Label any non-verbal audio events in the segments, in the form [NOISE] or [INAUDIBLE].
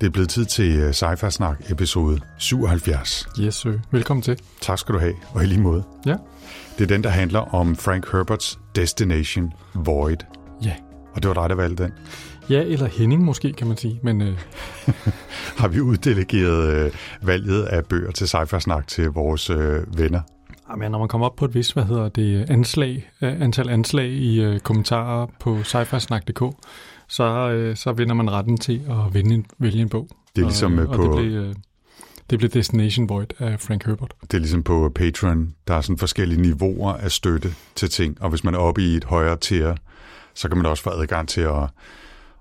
det er blevet tid til øh, Snak episode 77. Yes, sir. Velkommen til. Tak skal du have, og i lige måde. Ja. Det er den, der handler om Frank Herberts Destination Void. Ja. Og det var dig, der valgte den. Ja, eller Henning måske, kan man sige. Men øh, [LAUGHS] Har vi uddelegeret øh, valget af bøger til Snak til vores øh, venner? jamen, når man kommer op på et vist, hvad hedder det, anslag, øh, antal anslag i øh, kommentarer på sci så, øh, så vinder man retten til at vinde en, vælge en bog. Det er ligesom, og, øh, og på- det blev, øh, det blev Destination Void af Frank Herbert. Det er ligesom på Patreon. Der er sådan forskellige niveauer af støtte til ting, og hvis man er oppe i et højere tier, så kan man også få adgang til at,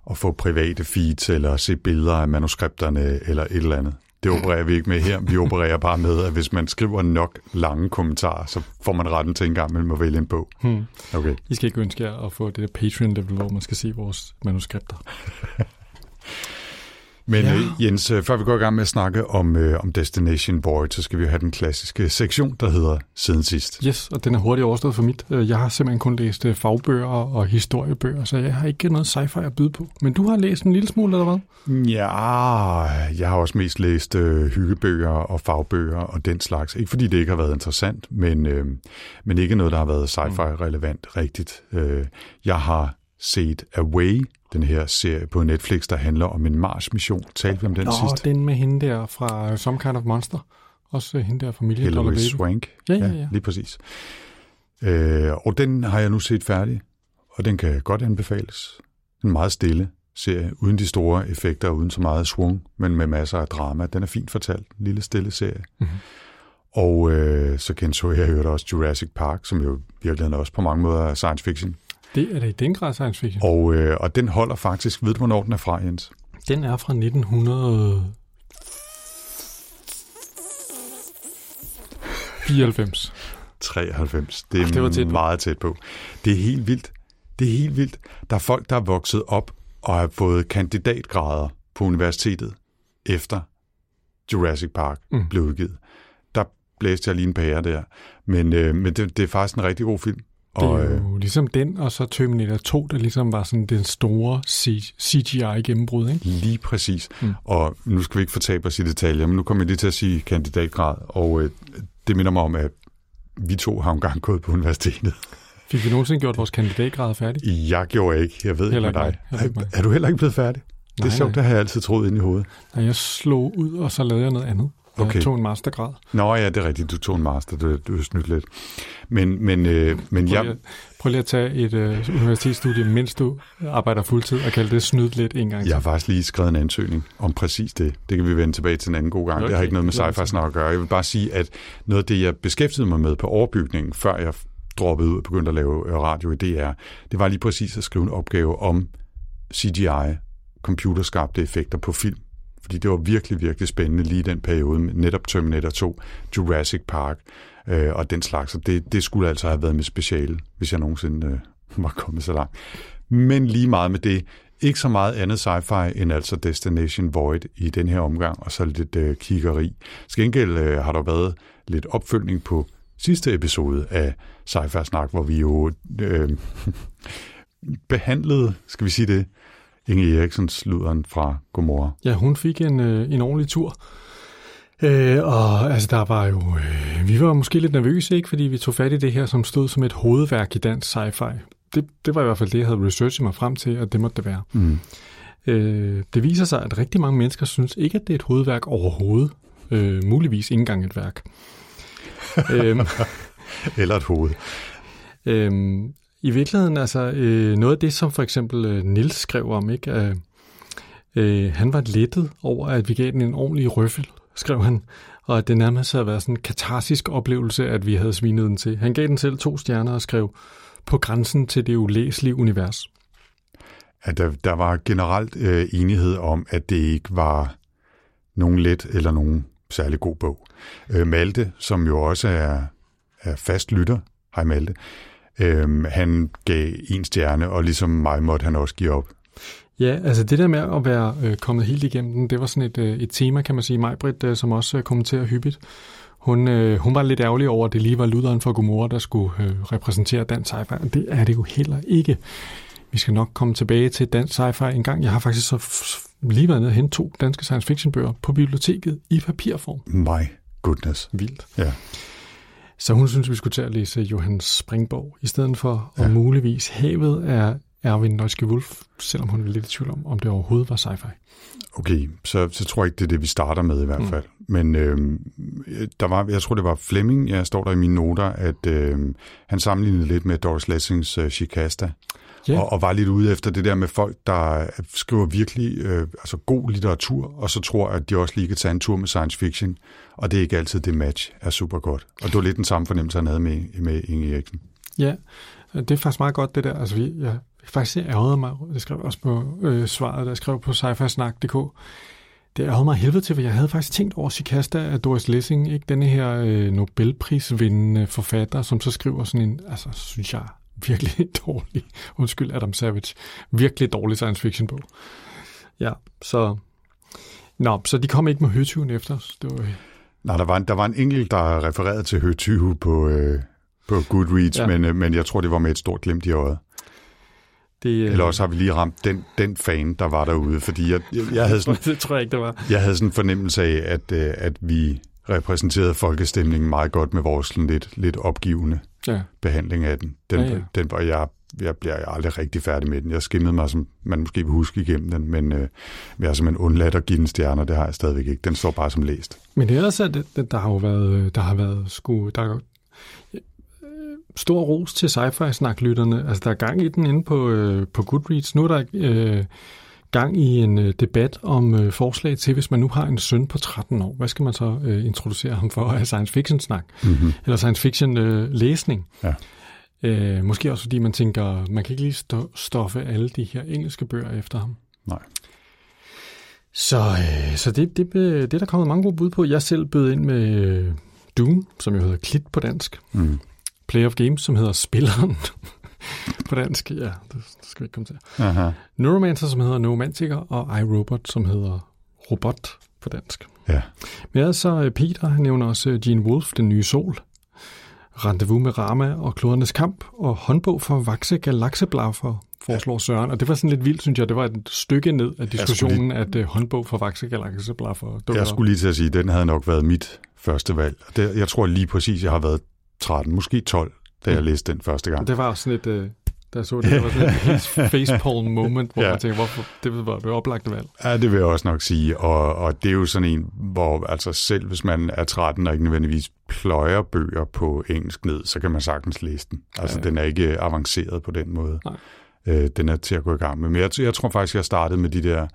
at få private feeds, eller se billeder af manuskripterne, eller et eller andet. Det opererer vi ikke med her. Vi opererer bare med, at hvis man skriver nok lange kommentarer, så får man retten til en gang mellem at vælge en bog. Hmm. Okay. I skal ikke ønske jer at få det der Patreon-level, hvor man skal se vores manuskripter. [LAUGHS] Men Ja. ja. Jens, øh, før vi går i gang med at snakke om, øh, om Destination Void, så skal vi jo have den klassiske sektion, der hedder Siden sidst. Yes, og den er hurtigt overstået for mit. Øh, Jeg har simpelthen kun læst øh, fagbøger og historiebøger, så jeg har ikke noget sci-fi at byde på. Men du har læst en lille smule, eller hvad? Ja, jeg har også mest læst øh, hyggebøger og fagbøger og den slags. Ikke fordi det ikke har været interessant, men, øh, men ikke noget, der har været sci-fi-relevant rigtigt. Øh, jeg har set Away, den her serie på Netflix, der handler om en Mars-mission. Talte vi om den Nå, sidst? den med hende der fra Some Kind of Monster. Også hende der fra Million Dollar Hilary Baby. Swank. Ja, ja, ja. Lige præcis. Øh, og den har jeg nu set færdig, og den kan godt anbefales. En meget stille serie, uden de store effekter, uden så meget swung, men med masser af drama. Den er fint fortalt, en lille stille serie. Mhm. Og øh, så kendte jeg hørt også Jurassic Park, som jo virkelig også på mange måder er science fiction. Det er da i den grad science fiction. Og, øh, og den holder faktisk, ved du hvornår den er fra, Jens? Den er fra 1900... 94. 93. Det er Ah, det var tæt på. meget tæt på. Det er helt vildt. Det er helt vildt. Der er folk, der er vokset op og har fået kandidatgrader på universitetet efter Jurassic Park mm. blev udgivet. Der blæste jeg lige en pære der. Men, øh, men det, det er faktisk en rigtig god film. Det Og, er øh, jo ligesom den, og så Terminator 2, der ligesom var sådan den store CGI-gennembrud, ikke? Lige præcis. Mm. Og nu skal vi ikke fortabe os i detaljer, men nu kommer jeg lige til at sige kandidatgrad. Og øh, det minder mig om, at vi to har engang gået på universitetet. [LAUGHS] Fik vi nogensinde gjort vores kandidatgrad færdig? Jeg gjorde ikke. Jeg ved Heller ikke med dig. mig. Ikke mig. Er, er du heller ikke blevet færdig? Det er Nej, sjovt, nej. det har jeg altid troet ind i hovedet. Nej, jeg slog ud, og så lavede jeg noget andet. Okay. Jeg tog en mastergrad. Nå ja, det er rigtigt. Du tog en master. Du, du er snydt lidt. Men, men, øh, men Prøv, jeg, lige, prøv lige at tage et øh, universitetsstudie, mens du arbejder fuldtid, og kalde det snydt lidt en gang jeg har faktisk lige skrevet en ansøgning om præcis det. Det kan vi vende tilbage til en anden god gang. Okay, det har ikke noget med sci-fi snak at gøre. Jeg vil bare sige, at noget af det, jeg beskæftigede mig med på overbygningen, før jeg droppede ud og begyndte at lave øh, radio i DR, det var lige præcis at skrive en opgave om CGI, computerskabte effekter på film. Fordi det var virkelig, virkelig spændende lige i den periode, med netop Terminator 2, Jurassic Park øh, og den slags. Så det, det skulle altså have været mit speciale, hvis jeg nogensinde øh, var kommet så langt. Men lige meget med det, ikke så meget andet sci-fi end altså Destination Void i den her omgang, og så lidt øh, kiggeri. Skal gengæld øh, har der været lidt opfølgning på sidste episode af Sci-Fi Snak, hvor vi jo øh, [LAUGHS] behandlede, skal vi sige det, Inge Eriksens luderen fra Gomorra. Ja, hun fik en, øh, en ordentlig tur. Øh, og altså, der var jo... Øh, vi var måske lidt nervøse, ikke? Fordi vi tog fat i det her, som stod som et hovedværk i dansk sci-fi. Det, det var i hvert fald det, jeg havde researchet mig frem til, og det måtte det være. Mm. Øh, det viser sig, at rigtig mange mennesker synes ikke, at det er et hovedværk overhovedet. Øh, muligvis ikke engang et værk. [LAUGHS] øhm, Eller et hoved. Øhm, i virkeligheden, altså øh, noget af det, som for eksempel øh, Nils skrev om, ikke? Øh, øh, han var lettet over, at vi gav den en ordentlig røffel, skrev han. Og at det nærmest havde været sådan en katarsisk oplevelse, at vi havde svinet den til. Han gav den selv to stjerner og skrev, på grænsen til det ulæselige univers. At der, der var generelt øh, enighed om, at det ikke var nogen let eller nogen særlig god bog. Øh, Malte, som jo også er, er fast lytter, hej Malte, øh, han gav en stjerne, og ligesom mig måtte han også give op. Ja, altså det der med at være øh, kommet helt igennem den, det var sådan et, øh, et tema, kan man sige, Majbrit, øh, som også øh, kommenterer hyppigt. Hun, øh, hun var lidt ærgerlig over, at det lige var luderen for Gomorra, der skulle øh, repræsentere dansk sci-fi, det er det jo heller ikke. Vi skal nok komme tilbage til dansk sci-fi en gang. Jeg har faktisk så lige været nede og hente to danske science fiction bøger på biblioteket i papirform. My goodness. Vildt. Ja. Så hun synes, vi skulle til at læse Johannes Springborg, i stedet for, ja. og muligvis Havet er Erwin Neuske Wolf, selvom hun er lidt i tvivl om, om det overhovedet var sci-fi. Okay, så, så tror jeg ikke, det er det, vi starter med i hvert Mm. fald. Men øh, der var, jeg tror, det var Fleming, jeg står der i mine noter, at øh, han sammenlignede lidt med Doris Lessings øh, Shikasta, Ja. og, og var lidt ude efter det der med folk, der skriver virkelig øh, altså god litteratur, og så tror, at de også lige kan tage en tur med science fiction, og det er ikke altid det match er super godt. Og det var lidt den samme fornemmelse, han havde med, med Inge Eriksen. Ja, det er faktisk meget godt det der. Altså, vi, jeg faktisk ærgerede mig, det skrev også på øh, svaret, der skrev på sci-fi-snak.dk, det ærgerede mig helvede til, for jeg havde faktisk tænkt over Sikasta af Doris Lessing, ikke denne her øh, Nobelprisvindende forfatter, som så skriver sådan en, altså synes jeg, virkelig [LAUGHS] dårlig, undskyld Adam Savage, virkelig dårlig science fiction bog. Ja, så, nå, så de kom ikke med høtyven efter os. Det var, Nej, der var, en, der var en enkelt, der refererede til Høtyve på, øh, på Goodreads, Ja. men, øh, men jeg tror, det var med et stort glimt i øjet. det, øh, Eller også har vi lige ramt den, den fan, der var derude, fordi jeg, jeg, jeg, havde, [LAUGHS] sådan, det tror jeg ikke, det var. jeg havde sådan en fornemmelse af, at, øh, at vi repræsenterede folkestemningen meget godt med vores lidt, lidt opgivende Ja, behandling af den. Den, Ja, ja, den var jeg, jeg bliver aldrig rigtig færdig med den. Jeg skimmede mig, som man måske vil huske igennem den, men øh, jeg har simpelthen undladt at give den stjerner, det har jeg stadigvæk ikke. Den står bare som læst. Men ellers er det, det- der har jo været, øh, der har været sku, der er, øh, stor ros til sci-fi-snaklytterne. Altså, der er gang i den inde på, øh, på Goodreads. Nu er der øh, gang i en øh, debat om øh, forslag til, hvis man nu har en søn på 13 år, hvad skal man så øh, introducere ham for af [LAUGHS] science fiction-snak? Mm-hmm. Eller science fiction-læsning? Ja. Øh, måske også fordi man tænker, man kan ikke lige stå, stoffe alle de her engelske bøger efter ham. Nej. Så, øh, så det, det, det, det er der kommet mange gode bud på. Jeg selv bød ind med øh, Doom, som jo hedder Klit på dansk. Mm. Play of Games, som hedder Spilleren [LAUGHS] på dansk. Ja, det skal vi ikke komme til. Aha. Neuromancer, som hedder Neuromantiker, og iRobot, som hedder Robot på dansk. Ja. Men ellers så øh, Peter, nævner også øh, Gene Wolfe, Den nye sol. Rendezvous med Rama og Klodernes kamp, og håndbog for Vakse Galaxeblaffer, foreslår Søren. Og det var sådan lidt vildt, synes jeg. Det var et stykke ned af diskussionen, at øh, håndbog for Vakse Galaxeblaffer dukker Jeg skulle lige til at sige, at den havde nok været mit første valg. Det, jeg tror lige præcis, jeg har været 13, måske 12, da jeg læste den første gang. Det var også sådan et, øh, da jeg så det, det var sådan et [LAUGHS] facepalm moment, hvor ja. Man tænker, hvorfor, det var det oplagte valg. Ja, det vil jeg også nok sige. Og, og det er jo sådan en, hvor altså selv hvis man er 13 og ikke nødvendigvis pløjer bøger på engelsk ned, så kan man sagtens læse den. Altså, Ja. ja. den er ikke avanceret på den måde. Nej. Øh, den er til at gå i gang med. Men jeg, jeg tror faktisk, jeg startede med de der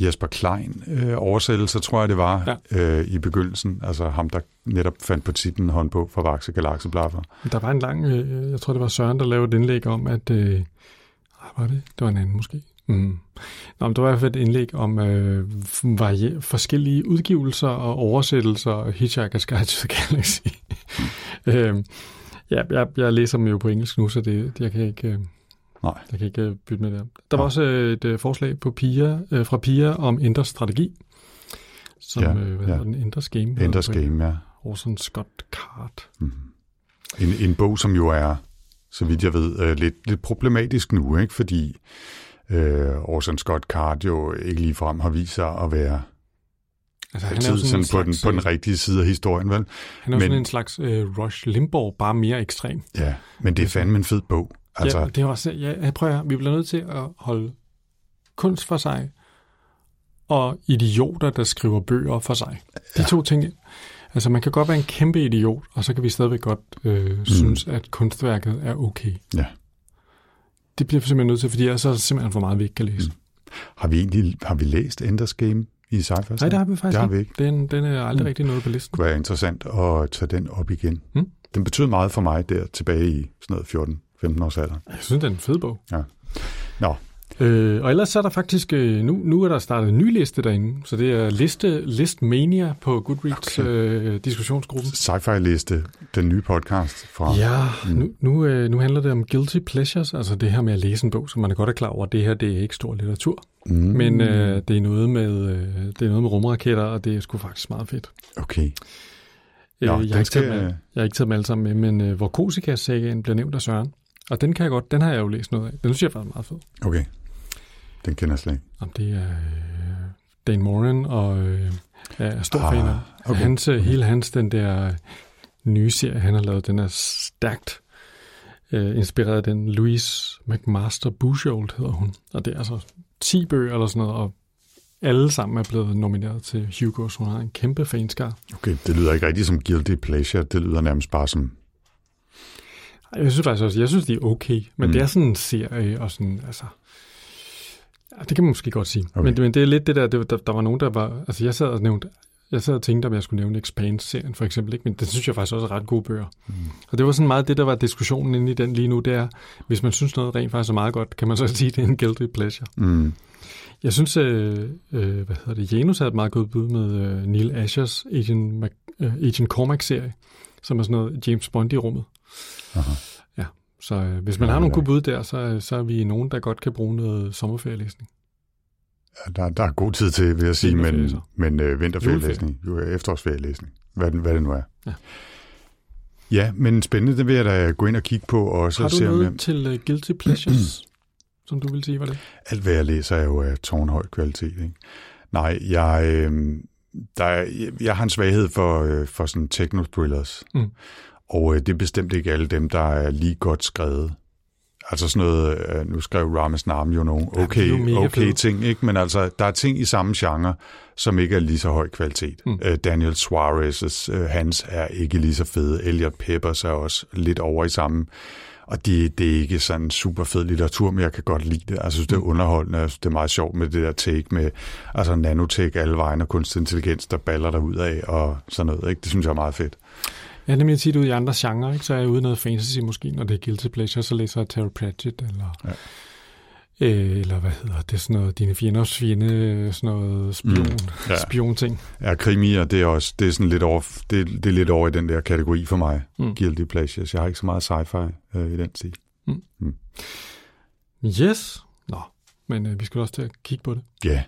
Jesper Klein øh, oversættelser, tror jeg det var, ja. øh, i begyndelsen. Altså ham, der netop fandt på titlen håndbog for Vakse Galaxeblaffer. Der var en lang, øh, jeg tror det var Søren, der lavede et indlæg om, at, øh, ej, var det? Det var en anden måske. Mm. Nå, men der var i hvert fald et indlæg om øh, varie- forskellige udgivelser og oversættelser af Hitchhiker's Guide to the Galaxy. [LAUGHS] øh, ja, jeg, jeg læser dem jo på engelsk nu, så det, jeg kan ikke... Øh, Nej. Jeg kan ikke øh, bytte med det. Der var Nej. også øh, et øh, forslag på Pia, øh, fra Pia om Enders strategi, som Ja, øh, hvad ja. den? Enders Game. Enders den Game, ja. Orson Scott Card. Mhm. En, en bog, som jo er, så vidt jeg ved, øh, lidt, lidt problematisk nu, ikke? fordi øh, Orson Scott Card jo ikke ligefrem har vist sig at være Altså, han er tid, sådan en på, den, slags, på den rigtige side af historien, vel? Han er Men- sådan en slags øh, Rush Limbaugh, bare mere ekstrem. Ja, men det er fandme en fed bog. Altså, ja, det er også, ja, jeg prøver, vi bliver nødt til at holde kunst for sig, og idioter, der skriver bøger for sig. De to ting. Altså, man kan godt være en kæmpe idiot, og så kan vi stadigvæk godt øh, mm. synes, at kunstværket er okay. Ja. Det bliver vi simpelthen nødt til, fordi ellers er der simpelthen for meget, vi ikke kan læse. Mm. har vi egentlig har vi læst Enders Game i sci Nej, det har vi faktisk Det har vi ikke. Den, den er aldrig Mm. rigtig noget på Det listen. kunne være interessant at tage den op igen. Mm. Den betød meget for mig der tilbage i sådan noget 14-15 års alder. Jeg synes, det er en fed bog. Nå, Øh, og ellers så er der faktisk, øh, nu, nu er der startet en ny liste derinde, så det er liste, Listmania på Goodreads okay. øh, diskussionsgruppen. Sci-fi-liste, den nye podcast fra... Ja, mm. nu, nu, øh, nu handler det om guilty pleasures, altså det her med at læse en bog, så man er godt er klar over, at det her det er ikke stor litteratur. Mm. Men øh, det, er noget med, øh, det er noget med rumraketter, og det er sgu faktisk meget fedt. Okay. Øh, Nå, jeg, har ikke skal- med, jeg har ikke taget dem alle sammen med, men øh, hvor Kosikas-sagaen bliver nævnt af Søren. Og den kan jeg godt, den har jeg jo læst noget af. Den synes jeg faktisk er meget fed. Okay. Den kender jeg slet ikke. Om det er øh, Dane Moran, og øh, jeg er stor Ah, fan af. okay. Hans, øh, hele hans, den der nye serie, han har lavet, den er stærkt øh, inspireret af den Louise McMaster Buchholz, hedder hun. Og det er altså 10 bøger eller sådan noget, og alle sammen er blevet nomineret til Hugo, så hun har en kæmpe fanskar. Okay, det lyder ikke rigtig som guilty pleasure. Det lyder nærmest bare som... Jeg synes faktisk også, jeg synes, de er okay, men Mm. det er sådan en serie, og sådan, altså... Ja, det kan man måske godt sige. Okay. Okay. Men, men det er lidt det der, det, der, der var nogen, der var... Altså, jeg sad og nævnte... Jeg sad og tænkte, om jeg skulle nævne Expanse-serien, for eksempel, ikke? men det synes jeg faktisk også er ret gode bøger. Mm. Og det var sådan meget det, der var diskussionen inde i den lige nu, det er, hvis man synes noget rent faktisk er meget godt, kan man så [LAUGHS] sige, det er en guilty pleasure. Mm. Jeg synes, øh, øh, hvad hedder det, Janus havde et meget godt bud med øh, Neil Ashers Agent, Mac, øh, Agent Cormac-serie, som er sådan noget James Bond i rummet. Aha. Ja, så øh, hvis man Ja, har nogle gode bud der, så, så er vi nogen, der godt kan bruge noget sommerferielæsning. Ja, der, der er god tid til, vil jeg sige, men, så. men øh, vinterferielæsning, jo, efterårsferielæsning, hvad, det- hvad det nu er. Ja. Ja, men spændende, det vil jeg da gå ind og kigge på også. Har og du se, noget jeg, til uh, Guilty Pleasures, [CLEARS THROAT] som du vil sige, var det? alt hvad jeg læser er jo af tårnhøj kvalitet. Ikke? Nej, jeg, øh, der er, jeg har en svaghed for, øh, for sådan techno-thrillers. Mm. Og øh, det er bestemt ikke alle dem, der er lige godt skrevet. Altså sådan noget, øh, nu skrev Rames Nam jo nogle Ja, okay, jo okay fede. ting, ikke? men altså, der er ting i samme genre, som ikke er lige så høj kvalitet. Mm. Øh, Daniel Suarez' øh, hans er ikke lige så fede. Elliot Peppers er også lidt over i samme. Og det, det er ikke sådan super fed litteratur, men jeg kan godt lide det. Altså, Jeg synes, det er underholdende. Jeg synes, det er meget sjovt med det der take med altså nanotech alle vejen og kunstig intelligens, der baller der ud af og sådan noget. Ikke? Det synes jeg er meget fedt. Jeg er nemlig tit ude i andre genrer, ikke? så er jeg ude noget fantasy måske, når det er Guilty Pleasure, så læser jeg Terry Pratchett, eller, Ja. øh, eller hvad hedder det, sådan noget, Dine fjenders fjende, sådan noget spion, Mm, mm, ja. spion-ting. Ja, krimier, det er også det er sådan lidt over, det, det er lidt over i den der kategori for mig. Mm. Guilty pleasures. Jeg har ikke så meget sci-fi øh, i den stil. Yes. Nå, men øh, vi skal også til at kigge på det. Ja,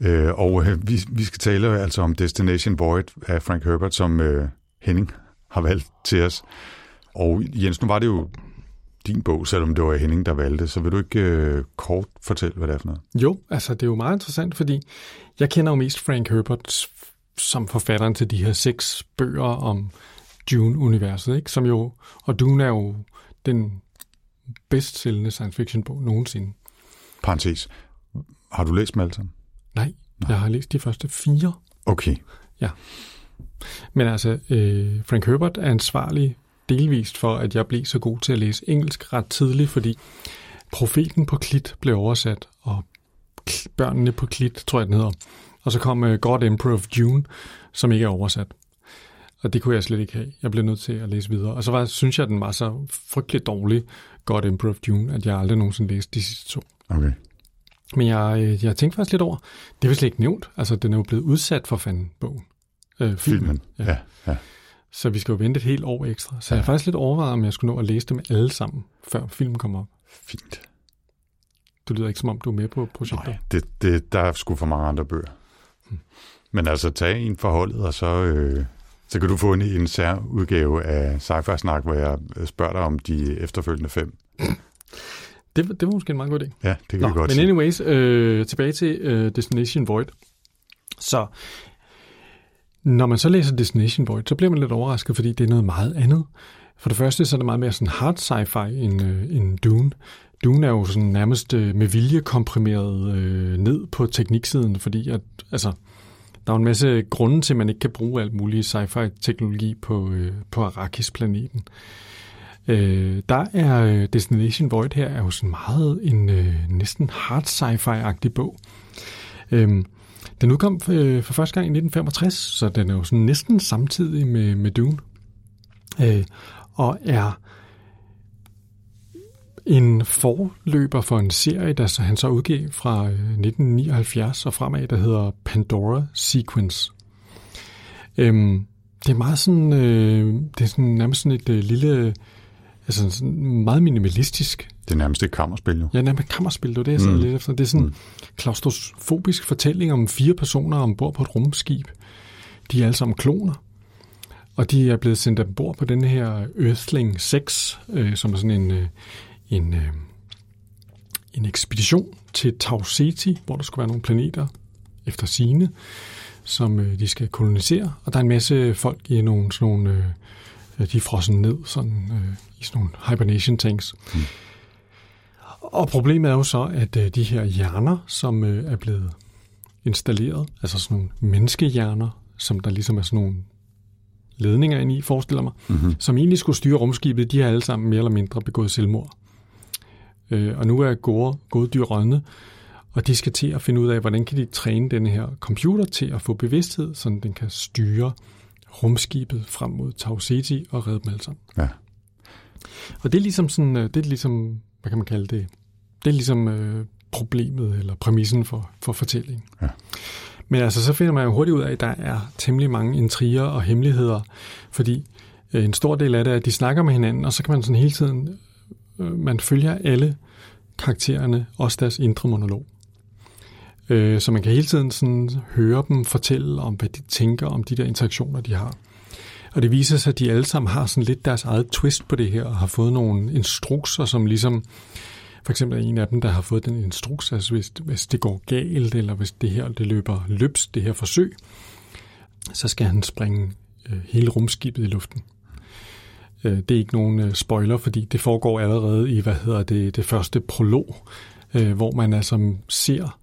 øh, og øh, vi, vi skal tale altså om Destination Void af Frank Herbert, som øh, Henning har valgt til os. Og Jens, nu var det jo din bog, selvom det var Henning, der valgte, så vil du ikke øh, kort fortælle, hvad det er for noget? Jo, altså det er jo meget interessant, fordi jeg kender jo mest Frank Herbert som forfatteren til de her seks bøger om Dune-universet, ikke? Som jo, og Dune er jo den bedst sælgende science fiction bog nogensinde. Parenthes. Har du læst dem alle sammen? Nej, Nej, jeg har læst de første fire. Okay. Men altså, øh, Frank Herbert er ansvarlig delvist for, at jeg blev så god til at læse engelsk ret tidligt, fordi Profeten på Klit blev oversat, og Børnene på Klit, tror jeg den hedder. Og så kom øh, God Emperor of June, som ikke er oversat. Og det kunne jeg slet ikke have. Jeg blev nødt til at læse videre. Og så var, synes jeg, at den var så frygtelig dårlig, God Emperor of June, at jeg aldrig nogensinde læste de sidste to. Okay. Men jeg, øh, jeg tænkte faktisk lidt over, det er vist slet ikke nævnt. Altså, den er jo blevet udsat for fanden, bogen. Øh, Filmen. Ja. ja. ja. Så vi skal jo vente et helt år ekstra. Så ja. jeg har faktisk lidt overvejet, om jeg skulle nå at læse dem alle sammen, før filmen kommer op. Fint. Du lyder ikke som om, du er med på projektet. Nej, det, det, der er sgu for mange andre bøger. Men altså, tag en for holdet, og så, øh, så kan du få en, en særudgave af sci snak hvor jeg øh, spørger dig om de efterfølgende fem. [CLEARS THROAT] Det, det var måske en meget god idé. Ja, det kan Nå, vi godt men anyways, øh, tilbage til øh, Destination Void. Så når man så læser Destination Void, så bliver man lidt overrasket, fordi det er noget meget andet. For det første så er det meget mere sådan hard sci-fi end, øh, end Dune. Dune er jo sådan nærmest øh, med vilje komprimeret øh, ned på tekniksiden, fordi at, altså, der er en masse grunde til, at man ikke kan bruge alt muligt sci-fi-teknologi på, øh, på Arrakis-planeten. Øh, der er øh, Destination Void her er jo sådan meget en øh, næsten hard sci-fi-agtig bog. Øh, den udkom øh, for første gang i 1965, så den er jo sådan næsten samtidig med, med Dune. Øh, og er en forløber for en serie, der han så udgav fra øh, 1979 og fremad, der hedder Pandora Sequence. Øhm, det er meget sådan, øh, det er sådan nærmest sådan et øh, lille, altså sådan meget minimalistisk. Det er nærmest et kammerspil, jo. Ja, nærmest et kammerspil, det er det, jeg mm. lidt efter. Det er sådan en mm. klaustrofobisk fortælling om fire personer ombord på et rumskib. De er alle sammen kloner. Og de er blevet sendt ombord på den her Earthling 6, øh, som er sådan en, øh, en, øh, en ekspedition til Tau Ceti, hvor der skulle være nogle planeter efter sine som øh, de skal kolonisere, og der er en masse folk i nogle sådan nogle, øh, de er frosset ned sådan, øh, i sådan nogle hibernation tanks. Mm. Og problemet er jo så, at øh, de her hjerner, som øh, er blevet installeret, altså sådan nogle menneskehjerner, som der ligesom er sådan nogle ledninger ind i, forestiller mig, mm-hmm. som egentlig skulle styre rumskibet, de har alle sammen mere eller mindre begået selvmord. Øh, og nu er gode, gode dyr rødne, og de skal til at finde ud af, hvordan kan de træne den her computer til at få bevidsthed, så den kan styre rumskibet frem mod Tau Ceti og redde dem alle sammen. Ja. Og det er ligesom sådan, øh, det er ligesom, hvad kan man kalde det? Det er ligesom øh, problemet eller præmissen for, for fortællingen. Ja. Men altså, så finder man jo hurtigt ud af, at der er temmelig mange intriger og hemmeligheder, fordi øh, en stor del af det er, at de snakker med hinanden, og så kan man sådan hele tiden, øh, man følger alle karaktererne, også deres indre monolog. Øh, så man kan hele tiden sådan høre dem fortælle om, hvad de tænker om de der interaktioner, de har. Og det viser sig, at de alle sammen har sådan lidt deres eget twist på det her, og har fået nogle instrukser, som ligesom, for eksempel er en af dem, der har fået den instruks, altså hvis, hvis det går galt, eller hvis det her det løber løbs, det her forsøg, så skal han springe øh, hele rumskibet i luften. Øh, det er ikke nogen øh, spoiler, fordi det foregår allerede i, hvad hedder det, det første prolog, øh, hvor man altså ser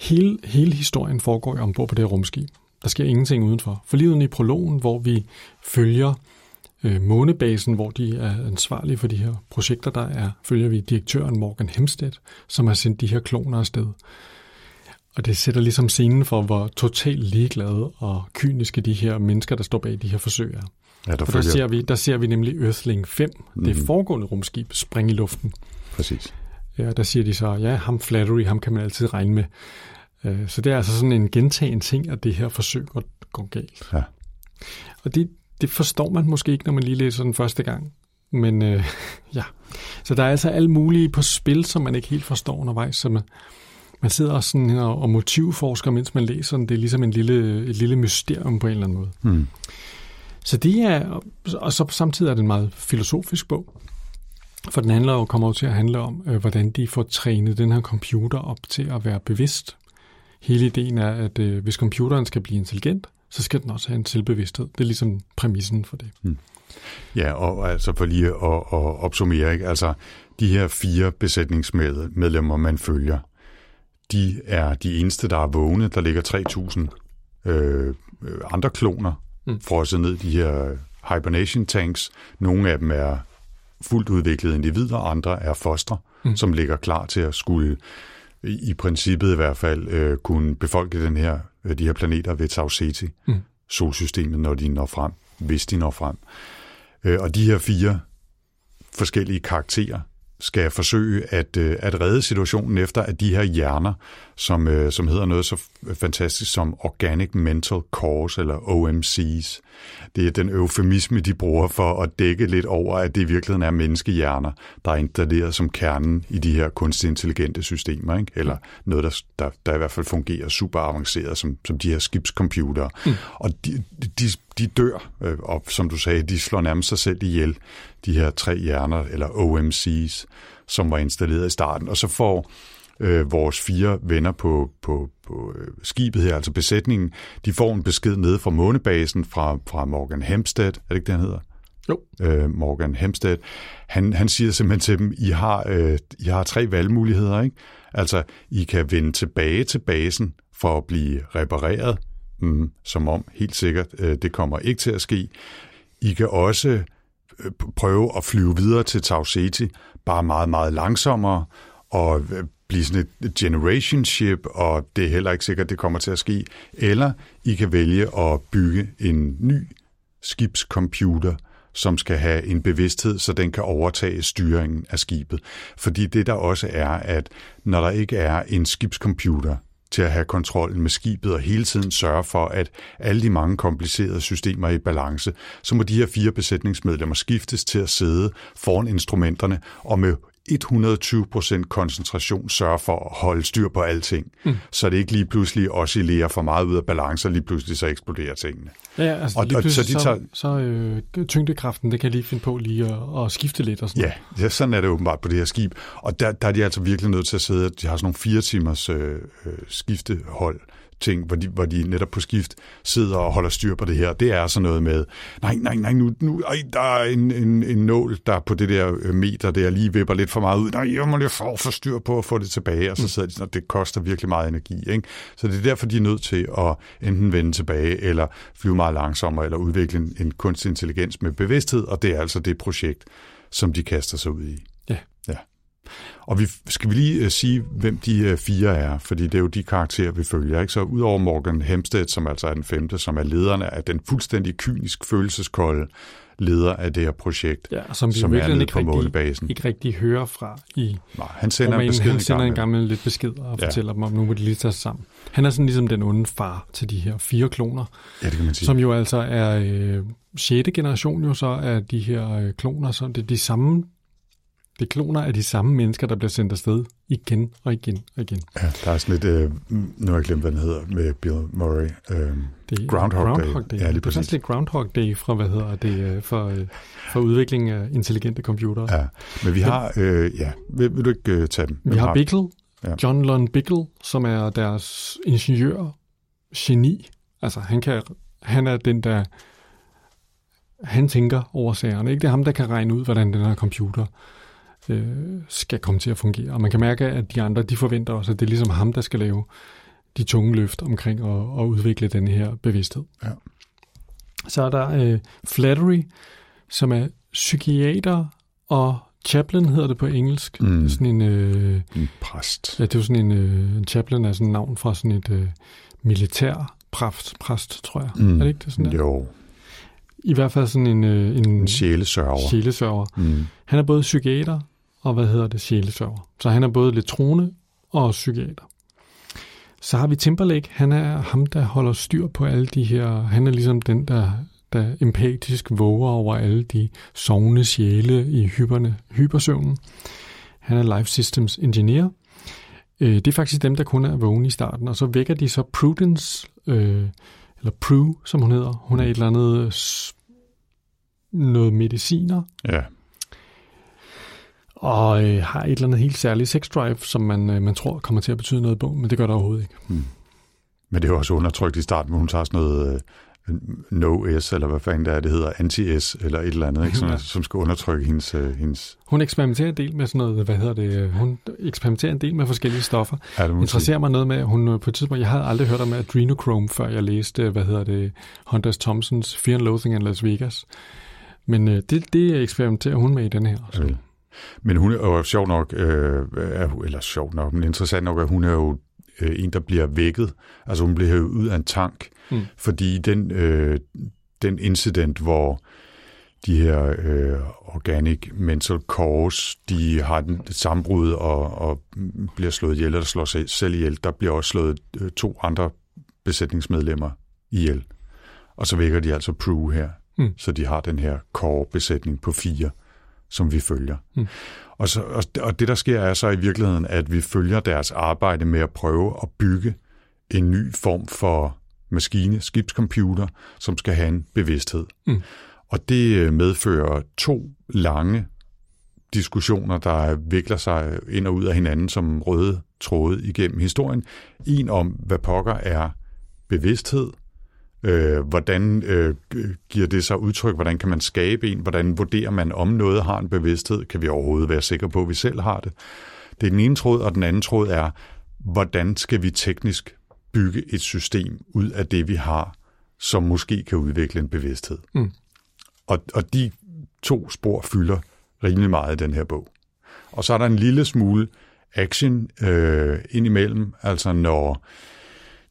Hele, hele historien foregår ombord på det her rumskib. Der sker ingenting udenfor. For uden i prologen, hvor vi følger øh, månebasen, hvor de er ansvarlige for de her projekter, der er, følger vi direktøren Morgan Hemsted, som har sendt de her kloner afsted. Og det sætter ligesom scenen for, hvor totalt ligeglade og kyniske de her mennesker, der står bag de her forsøg er. Ja, der, der, ser vi, der ser vi nemlig Earthling 5, mm. det mhm. foregående rumskib, springe i luften. Præcis. Ja, der siger de så, ja, ham Flattery, ham kan man altid regne med. Øh, så det er altså sådan en gentagen ting, at det her forsøg går, går galt. Ja. Og det, det forstår man måske ikke, når man lige læser den første gang. Men øh, [LAUGHS] ja, så der er altså alt muligt på spil, som man ikke helt forstår undervejs. Så man, man sidder også sådan her og motivforsker, mens man læser den. Det er ligesom en lille, et lille mysterium på en eller anden måde. Mm. Så det er, og så samtidig er det en meget filosofisk bog. For den handler jo, kommer jo til at handle om, øh, hvordan de får trænet den her computer op til at være bevidst. Hele ideen er, at øh, hvis computeren skal blive intelligent, så skal den også have en selvbevidsthed. Det er ligesom præmissen for det. Hmm. Ja, og altså for lige at, at opsummere, ikke? altså de her fire besætningsmedlemmer, man følger, de er de eneste, der er vågne. Der ligger 3.000 øh, andre kloner mm. frosset ned de her hibernation tanks. Nogle af dem er fuldt udviklede individer, andre er fostre, mm. som ligger klar til at skulle i princippet i hvert fald øh, kunne befolke den her, øh, de her planeter ved Tau Ceti, mm. solsystemet, når de når frem, hvis de når frem. Øh, og de her fire forskellige karakterer skal forsøge at, øh, at redde situationen efter, at de her hjerner, som, øh, som hedder noget så fantastisk som Organic Mental Cores, eller OMCs, det er den eufemisme, de bruger for at dække lidt over, at det i virkeligheden er menneskehjerner, der er installeret som kernen i de her kunstig intelligente systemer, ikke? eller noget, der, der, der i hvert fald fungerer super avanceret, som, som de her skibscomputere. Mm. Og de, de, de dør, øh, og som du sagde, de slår nærmest sig selv ihjel, de her tre hjerner, eller OMCs, som var installeret i starten. Og så får øh, vores fire venner på, på, på øh, skibet her, altså besætningen, de får en besked ned fra månebasen fra, fra Morgan Hempstead, er det ikke det, han hedder? Jo. Øh, Morgan Hempstead. Han, han siger simpelthen til dem, I har, øh, I har tre valgmuligheder, ikke? Altså, I kan vende tilbage til basen for at blive repareret, mm, som om helt sikkert, øh, det kommer ikke til at ske. I kan også øh, prøve at flyve videre til Tau Ceti, bare meget, meget langsommere, og øh, blive sådan et generation ship, og det er heller ikke sikkert, det kommer til at ske. Eller I kan vælge at bygge en ny skibscomputer, som skal have en bevidsthed, så den kan overtage styringen af skibet. Fordi det der også er, at når der ikke er en skibscomputer til at have kontrollen med skibet og hele tiden sørge for, at alle de mange komplicerede systemer er i balance, så må de her fire besætningsmedlemmer skiftes til at sidde foran instrumenterne og med 120% koncentration sørge for at holde styr på alting, mm. så det ikke lige pludselig oscillerer for meget ud af balance, og lige pludselig så eksploderer tingene. Ja, altså og, lige og, så, de tager, så, så øh, tyngdekraften, det kan lige finde på lige at, at skifte lidt og sådan ja, ja, sådan er det åbenbart på det her skib, og der, der er de altså virkelig nødt til at sidde, de har sådan nogle fire timers øh, øh, skiftehold, ting, hvor de, hvor de netop på skift sidder og holder styr på det her. Det er sådan noget med, nej, nej, nej, nu, nu ej, der er en, en, en nål, der på det der øh, meter, der lige vipper lidt for meget ud. Nej, jeg må lige få for styr på at få det tilbage. Og så mm. sidder de sådan, det koster virkelig meget energi. Ikke? Så det er derfor, de er nødt til at enten vende tilbage, eller flyve meget langsommere, eller udvikle en, en kunstig intelligens med bevidsthed, og det er altså det projekt, som de kaster sig ud i. Ja. Ja. Og vi skal vi lige uh, sige, hvem de uh, fire er, fordi det er jo de karakterer, vi følger. Ikke? Så udover Morgan Hempstead, som altså er den femte, som er lederen af den fuldstændig kynisk følelseskolde leder af det her projekt, ja, som, vi som er nede på rigtig, målebasen. ikke rigtig hører fra i Nej, han sender romanen. en besked Han sender en gammel lidt besked og ja. fortæller dem om, nu må de lige tage sig sammen. Han er sådan ligesom den onde far til de her fire kloner. Ja, det kan man sige. Som jo altså er øh, 6. generation jo så af de her øh, kloner, så det er de samme det er kloner af de samme mennesker, der bliver sendt afsted igen og igen og igen. Ja, der er sådan lidt, øh, nu har jeg glemt, hvad den hedder, med Bill Murray. Øh, det Groundhog, Groundhog Day. Day. Ja, lige præcis. Det er lidt Groundhog Day fra, hvad hedder det, øh, for, øh, for udvikling af intelligente computere. Ja, men vi har, øh, ja, vil, vil du ikke øh, tage dem? Vi har, har Bickle, ja. John Lund Bickle, som er deres ingeniør, geni. Altså, han, kan, han er den, der han tænker over sagerne. Ikke? Det er ham, der kan regne ud, hvordan den her computer øh, skal komme til at fungere. Og man kan mærke, at de andre, de forventer også, at det er ligesom ham, der skal lave de tunge løft omkring at, at udvikle den her bevidsthed. Ja. Så er der øh, Flattery, som er psykiater og chaplain hedder det på engelsk. Mm. Sådan en, øh, en præst. Ja, det er jo sådan en, øh, en chaplain er sådan en navn fra sådan et øh, militær præst, præst, tror jeg. Mm. Er det ikke det sådan der? Jo. I hvert fald sådan en... Øh, en, en sjælesørger. sjælesørger. Mm. Han er både psykiater og hvad hedder det, sjælesørger. Så han er både lidt troende og psykiater. Så har vi Timberlake, han er ham, der holder styr på alle de her, han er ligesom den, der, der empatisk våger over alle de sovende sjæle i hyperne, hypersøvnen. Han er Life Systems Engineer. Øh, det er faktisk dem, der kun er vågne i starten, og så vækker de så Prudence, øh, eller Prue, som hun hedder. Hun er et eller andet noget mediciner. Ja og øh, har et eller andet helt særligt sex drive, som man, øh, man tror kommer til at betyde noget på, men det gør der overhovedet ikke. Hmm. Men det er også undertrykt i starten, hvor hun tager sådan noget øh, no-S, eller hvad fanden det er, det hedder, anti-S, eller et eller andet, ikke? Som, ja. som skal undertrykke hendes, øh, hendes... Hun eksperimenterer en del med sådan noget, hvad hedder det, øh, hun eksperimenterer en del med forskellige stoffer. Ja, det interesserer mig noget med, hun øh, på et tidspunkt, jeg havde aldrig hørt om adrenochrome, før jeg læste, hvad hedder det, Hunter Thompsons Fear and Loathing in Las Vegas. Men øh, det, det eksperimenterer hun med i den her. Så. Okay. Men hun er jo sjov nok, øh, er, eller sjov nok, men interessant nok, at hun er jo øh, en, der bliver vækket. Altså hun bliver hævet ud af en tank, mm. fordi den, øh, den incident, hvor de her øh, organic mental cores, de har den, et sammenbrud og, og bliver slået ihjel, eller slår sig selv ihjel. Der bliver også slået øh, to andre besætningsmedlemmer ihjel. Og så vækker de altså Prue her. Mm. Så de har den her core-besætning på fire som vi følger. Mm. Og, så, og, og det, der sker, er så i virkeligheden, at vi følger deres arbejde med at prøve at bygge en ny form for maskine, skibscomputer, som skal have en bevidsthed. Mm. Og det øh, medfører to lange diskussioner, der vikler sig ind og ud af hinanden som røde tråde igennem historien. En om, hvad pokker er bevidsthed, Øh, hvordan øh, giver det sig udtryk? Hvordan kan man skabe en? Hvordan vurderer man, om noget har en bevidsthed? Kan vi overhovedet være sikre på, at vi selv har det? Det er den ene tråd, og den anden tråd er, hvordan skal vi teknisk bygge et system ud af det, vi har, som måske kan udvikle en bevidsthed? Mm. Og, og de to spor fylder rimelig meget i den her bog. Og så er der en lille smule action øh, indimellem, altså når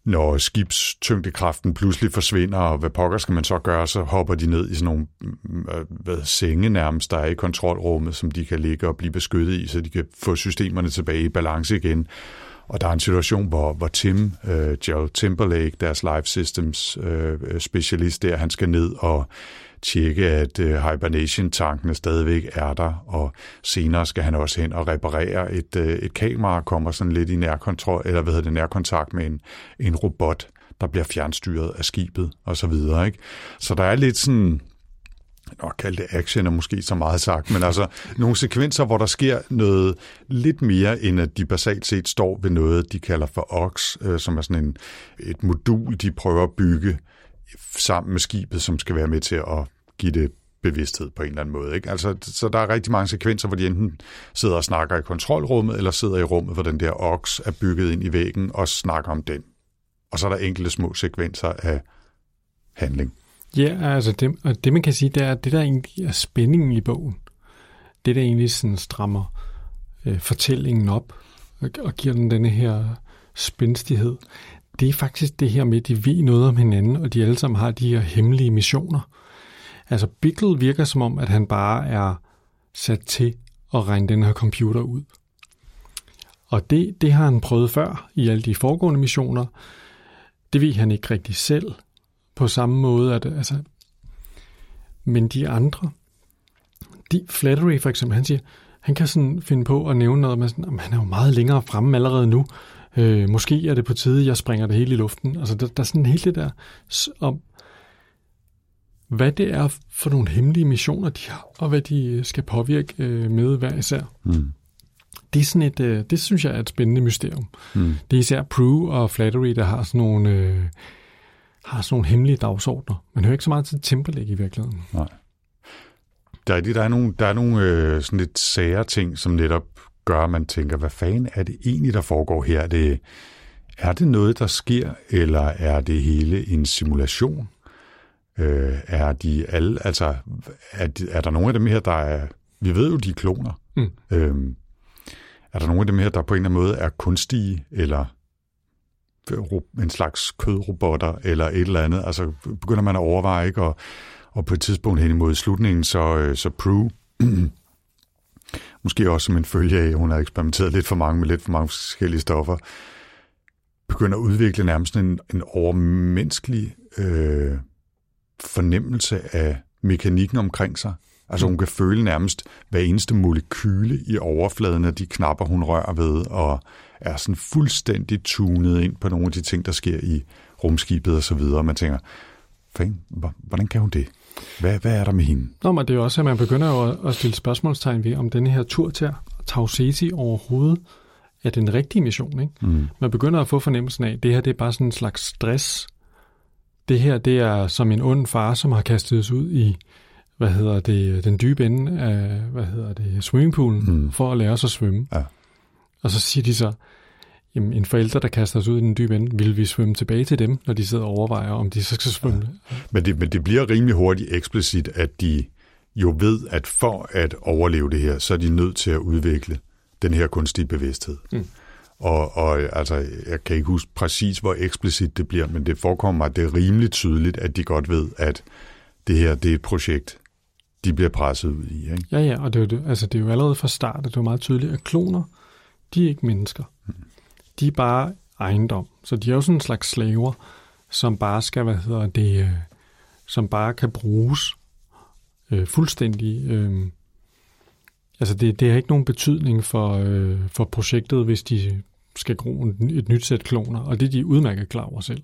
når skibstyngdekraften pludselig forsvinder, og hvad pokker skal man så gøre, så hopper de ned i sådan nogle mm, mm, hvad, senge nærmest, der er i kontrolrummet, som de kan ligge og blive beskyttet i, så de kan få systemerne tilbage i balance igen. Og der er en situation, hvor, hvor Tim, øh, Gerald Timberlake, deres life systems øh, øh, specialist der, han skal ned og tjekke, at øh, hibernation-tankene stadigvæk er der, og senere skal han også hen og reparere et, øh, et kamera, kommer sådan lidt i nærkontrol, eller hvad hedder det, nærkontakt med en, en robot, der bliver fjernstyret af skibet, og så videre. Ikke? Så der er lidt sådan, nok kalde det action er måske så meget sagt, men altså nogle sekvenser, hvor der sker noget lidt mere, end at de basalt set står ved noget, de kalder for OX, øh, som er sådan en, et modul, de prøver at bygge sammen med skibet, som skal være med til at give det bevidsthed på en eller anden måde. Ikke? Altså, så der er rigtig mange sekvenser, hvor de enten sidder og snakker i kontrolrummet, eller sidder i rummet, hvor den der oks er bygget ind i væggen, og snakker om den. Og så er der enkelte små sekvenser af handling. Ja, altså det, og det man kan sige, det er, det der egentlig er spændingen i bogen. Det der egentlig sådan strammer øh, fortællingen op, og, og giver den denne her spændstighed, det er faktisk det her med, at de ved noget om hinanden, og de alle sammen har de her hemmelige missioner. Altså Bickle virker som om, at han bare er sat til at regne den her computer ud. Og det, det har han prøvet før i alle de foregående missioner. Det ved han ikke rigtig selv på samme måde. At, altså, men de andre, de, Flattery for eksempel, han siger, han kan sådan finde på at nævne noget med sådan, at han er jo meget længere fremme allerede nu. Øh, måske er det på tide, jeg springer det hele i luften. Altså, der, der er sådan helt det der om, hvad det er for nogle hemmelige missioner, de har, og hvad de øh, skal påvirke øh, med hver især. Mm. Det, er sådan et, øh, det synes jeg er et spændende mysterium. Mm. Det er især Prue og Flattery, der har sådan nogle, øh, har sådan nogle hemmelige dagsordner. Man hører ikke så meget til Timberlake i virkeligheden. Nej. Der er, der er nogle, der er nogle øh, sådan lidt sære ting, som netop gør, at man tænker, hvad fanden er det egentlig, der foregår her? Er det, er det noget, der sker, eller er det hele en simulation? Øh, er de alle, altså, er, de, er der nogle af dem her, der er, vi ved jo, de er kloner. Mm. Øh, er der nogle af dem her, der på en eller anden måde er kunstige, eller en slags kødrobotter, eller et eller andet? Altså, begynder man at overveje, ikke? Og, og på et tidspunkt hen imod slutningen, så, øh, så Prue, [CLEARS THROAT] måske også som en følge af, at hun har eksperimenteret lidt for mange med lidt for mange forskellige stoffer, begynder at udvikle nærmest en, en overmenneskelig øh, fornemmelse af mekanikken omkring sig. Altså hun kan føle nærmest hver eneste molekyle i overfladen af de knapper, hun rører ved, og er sådan fuldstændig tunet ind på nogle af de ting, der sker i rumskibet og så videre. Man tænker, hvordan kan hun det? Hvad, hvad er der med hende? Nå, men det er jo også, at man begynder jo at stille spørgsmålstegn ved, om denne her tur til Tausesi overhovedet er den rigtige mission. Ikke? Mm. Man begynder at få fornemmelsen af, at det her det er bare sådan en slags stress. Det her det er som en ond far, som har kastet os ud i hvad hedder det, den dybe ende af hvad hedder det, swimmingpoolen mm. for at lære os at svømme. Ja. Og så siger de så, jamen, en forælder, der kaster os ud i den dybe ende, vil vi svømme tilbage til dem, når de sidder og overvejer, om de så skal svømme? Ja. Men, det, men det bliver rimelig hurtigt eksplicit, at de jo ved, at for at overleve det her, så er de nødt til at udvikle den her kunstige bevidsthed. Mm. Og, og altså, jeg kan ikke huske præcis, hvor eksplicit det bliver, men det forekommer mig, at det er rimelig tydeligt, at de godt ved, at det her det er et projekt, de bliver presset ud i. Ikke? Ja, ja, og det er, jo, altså, det er jo allerede fra start, at det er meget tydeligt, at kloner, de er ikke mennesker. De er bare ejendom. Så de er jo sådan en slags slaver, som bare skal, hvad hedder det, øh, som bare kan bruges øh, fuldstændig. Øh, altså det, det har ikke nogen betydning for, øh, for projektet, hvis de skal gro et nyt sæt kloner, og det er de udmærket klar over selv.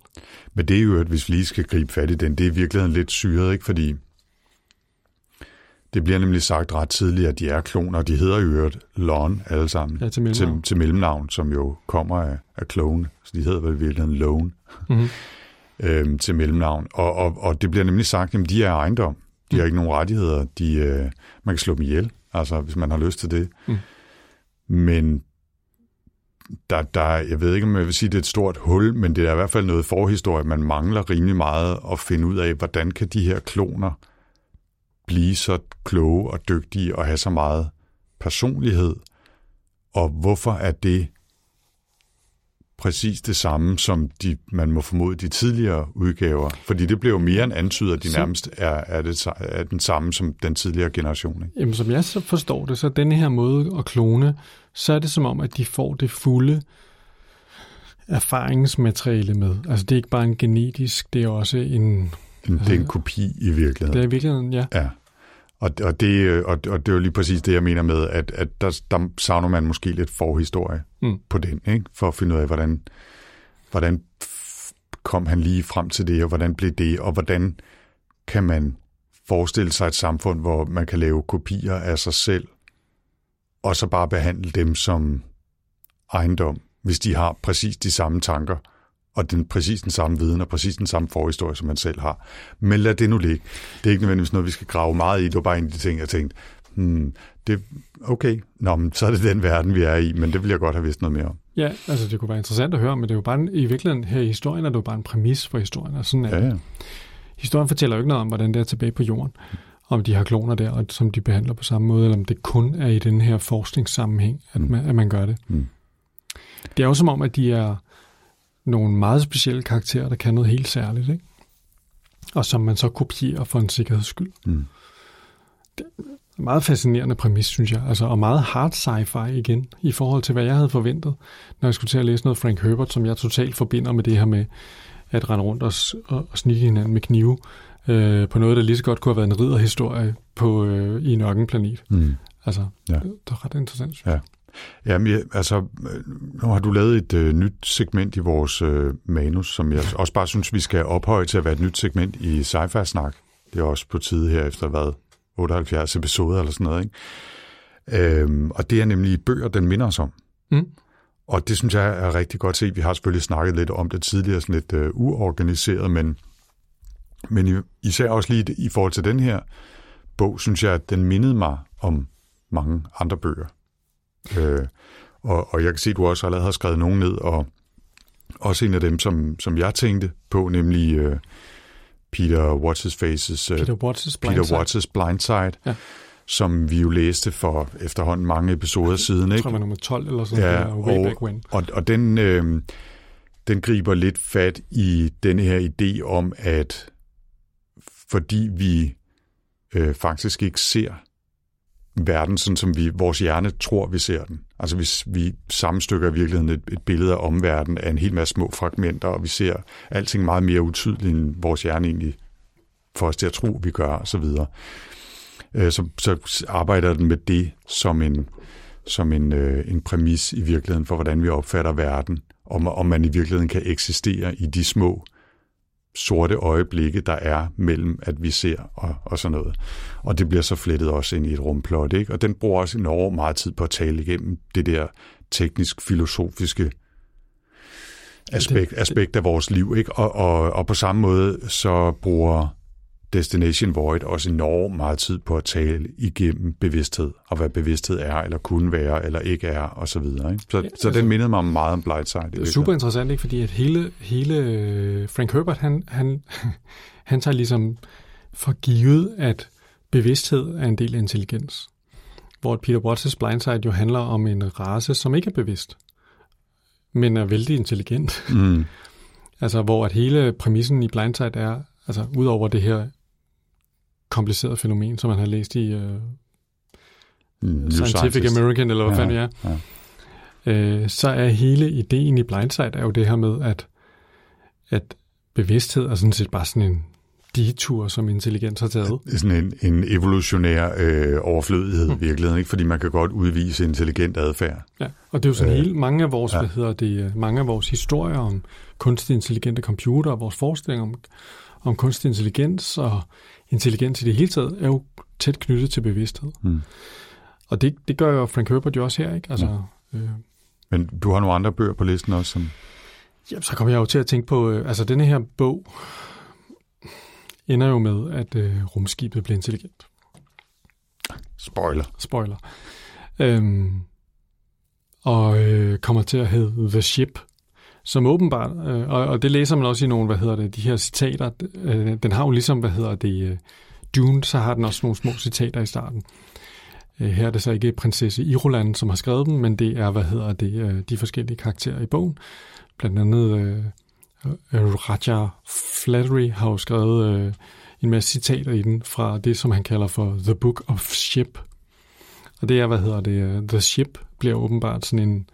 Men det er jo, at hvis vi lige skal gribe fat i den, det er virkelig lidt syret, ikke? Fordi det bliver nemlig sagt ret tidligt, at de er kloner. De hedder jo øvrigt Lon alle sammen. Ja, til mellemnavn. Til, til mellemnavn, som jo kommer af, af clone. Så de hedder vel virkelig Lone mm-hmm. [LAUGHS] øhm, til mellemnavn. Og, og, og det bliver nemlig sagt, at de er ejendom. De mm. har ikke nogen rettigheder. De, øh, man kan slå dem ihjel, altså, hvis man har lyst til det. Mm. Men der, der, jeg ved ikke, om jeg vil sige, at det er et stort hul, men det er i hvert fald noget forhistorie. Man mangler rimelig meget at finde ud af, hvordan kan de her kloner blive så kloge og dygtige og have så meget personlighed, og hvorfor er det præcis det samme, som de, man må formode de tidligere udgaver. Fordi det blev jo mere end antydet, at de Så- nærmest er, er, det, er den samme som den tidligere generation. Ikke? Jamen, som jeg så forstår det, så denne her måde at klone, så er det som om, at de får det fulde erfaringsmateriale med. Altså, det er ikke bare en genetisk, det er også en... En, det er en kopi i virkeligheden. Det er i virkeligheden, ja. Ja. Og, og, det, øh, og, og det er jo lige præcis det, jeg mener med, at, at der, der savner man måske lidt forhistorie Mm. på den, ikke? for at finde ud af, hvordan, hvordan kom han lige frem til det, og hvordan blev det, og hvordan kan man forestille sig et samfund, hvor man kan lave kopier af sig selv, og så bare behandle dem som ejendom, hvis de har præcis de samme tanker, og den, præcis den samme viden, og præcis den samme forhistorie, som man selv har. Men lad det nu ligge. Det er ikke nødvendigvis noget, vi skal grave meget i. Det var bare en af de ting, jeg tænkte, hmm, det, okay, Nå, men så er det den verden, vi er i, men det vil jeg godt have vidst noget mere om. Ja, altså det kunne være interessant at høre, men det er jo bare en, i virkeligheden her i historien er det jo bare en præmis for historien. Og sådan, Ja, ja. Historien fortæller jo ikke noget om, hvordan det er tilbage på jorden, om de har kloner der, og som de behandler på samme måde, eller om det kun er i den her forskningssammenhæng, at Mm. man, at man gør det. Mm. Det er jo som om, at de er nogle meget specielle karakterer, der kan noget helt særligt, ikke? og som man så kopierer for en sikkerheds skyld. Mm. Meget fascinerende præmis, synes jeg, altså, og meget hard sci-fi igen, i forhold til, hvad jeg havde forventet, når jeg skulle til at læse noget Frank Herbert, som jeg totalt forbinder med det her med at rende rundt og, og, og snitte hinanden med knive, øh, på noget, der lige så godt kunne have været en ridderhistorie på, øh, i en ørkenplanet. Mm. Altså, Ja. det, det er ret interessant. synes Ja. Jamen, ja, altså, øh, nu har du lavet et øh, nyt segment i vores øh, manus, som jeg [LAUGHS] også bare synes, vi skal ophøje til at være et nyt segment i sci snak Det er også på tide her efter, hvad, 78 episoder eller sådan noget, ikke? Øhm, og det er nemlig bøger, den minder os om. Mm. Og det synes jeg er rigtig godt set. Vi har selvfølgelig snakket lidt om det tidligere, sådan lidt øh, uorganiseret, men, men især også lige i forhold til den her bog, synes jeg, at den mindede mig om mange andre bøger. Øh, og, og jeg kan se, at du også allerede har skrevet nogen ned, og også en af dem, som, som jeg tænkte på, nemlig øh, Peter What's-His-Faces øh, Peter Watts' Blind Peter. Watts' Blindside, Ja. som vi jo læste for efterhånden mange episoder siden. Jeg Ikke? tror, jeg var nummer 12 eller sådan Ja, noget, way og- back when. Og, og den, øh, den griber lidt fat i denne her idé om, at fordi vi øh, faktisk ikke ser verden, sådan som vi, vores hjerne tror, vi ser den. Altså hvis vi sammenstykker i virkeligheden et, et billede af omverdenen af en hel masse små fragmenter, og vi ser alting meget mere utydeligt, end vores hjerne egentlig får os til at tro, vi gør, og så videre. Øh, så, så arbejder den med det som en, som en, øh, en præmis i virkeligheden for, hvordan vi opfatter verden, om, om man i virkeligheden kan eksistere i de små sorte øjeblikke, der er mellem, at vi ser og, og sådan noget. Og det bliver så flettet også ind i et rumplot, ikke? Og den bruger også enormt meget tid på at tale igennem det der teknisk-filosofiske aspekt, aspekt af vores liv, ikke? Og, og, og på samme måde så bruger Destination Void også enormt meget tid på at tale igennem bevidsthed, og hvad bevidsthed er, eller kunne være, eller ikke er, og så videre. Ikke? Så, Ja, så altså- den mindede mig meget om Blindside. Det er super interessant, ikke? fordi at hele, hele øh, Frank Herbert, han, han, [LAUGHS] han tager ligesom for givet, at bevidsthed er en del af intelligens. Hvor Peter Watts' Blindside jo handler om en race, som ikke er bevidst, men er vældig intelligent. Mm. [LAUGHS] Altså, hvor at hele præmissen i Blindside er, altså udover det her komplicerede fænomen, som man har læst i New Scientific Scientist. American, eller hvad Ja, fanden det er, ja. øh, så er hele ideen i Blindside er jo det her med, at, at bevidsthed er sådan set bare sådan en detur, som intelligens har taget. Det er sådan en, en evolutionær øh, overflødighed Mm. i virkeligheden, ikke? fordi man kan godt udvise intelligent adfærd. Ja, og det er jo sådan Øh, øh, hele, mange af vores, ja. ja. hvad hedder det, øh, mange af vores historier om kunstig intelligente computer, og vores forestilling om, om kunstig intelligens og intelligens i det hele taget, er jo tæt knyttet til bevidsthed. Mm. Og det, det gør jo Frank Herbert jo også her, ikke? Altså, øh, Men du har nogle andre bøger på listen også, som... Jamen, så kommer jeg jo til at tænke på, øh, altså denne her bog ender jo med, at øh, rumskibet bliver intelligent. Spoiler. Spoiler. Øhm, og øh, kommer til at hedde The Ship, som åbenbart, øh, og, og det læser man også i nogle, hvad hedder det, de her citater, øh, den har jo ligesom, hvad hedder det, øh, Dune, så har den også nogle små citater i starten. Øh, her er det så ikke prinsesse Irulan, som har skrevet dem, men det er, hvad hedder det, øh, de forskellige karakterer i bogen, blandt andet øh, øh, Raja Flattery har jo skrevet øh, en masse citater i den fra det, som han kalder for The Book of Ship. Og det er, hvad hedder det, øh, The Ship bliver åbenbart sådan en,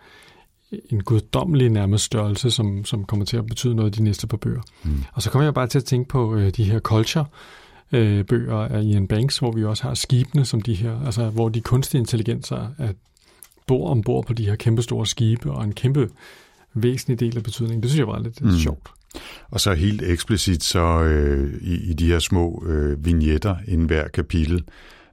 en guddommelig nærmest størrelse, som, som kommer til at betyde noget de næste par bøger. Mm. Og så kommer jeg bare til at tænke på øh, de her culture øh, bøger af Ian Banks, hvor vi også har skibene som de her, altså hvor de kunstige intelligenser er, bor ombord på de her kæmpe store skibe, og en kæmpe væsentlig del af betydningen. Det synes jeg var lidt mm. sjovt. Og så helt eksplicit så øh, i, i de her små øh, vignetter inden hver kapitel.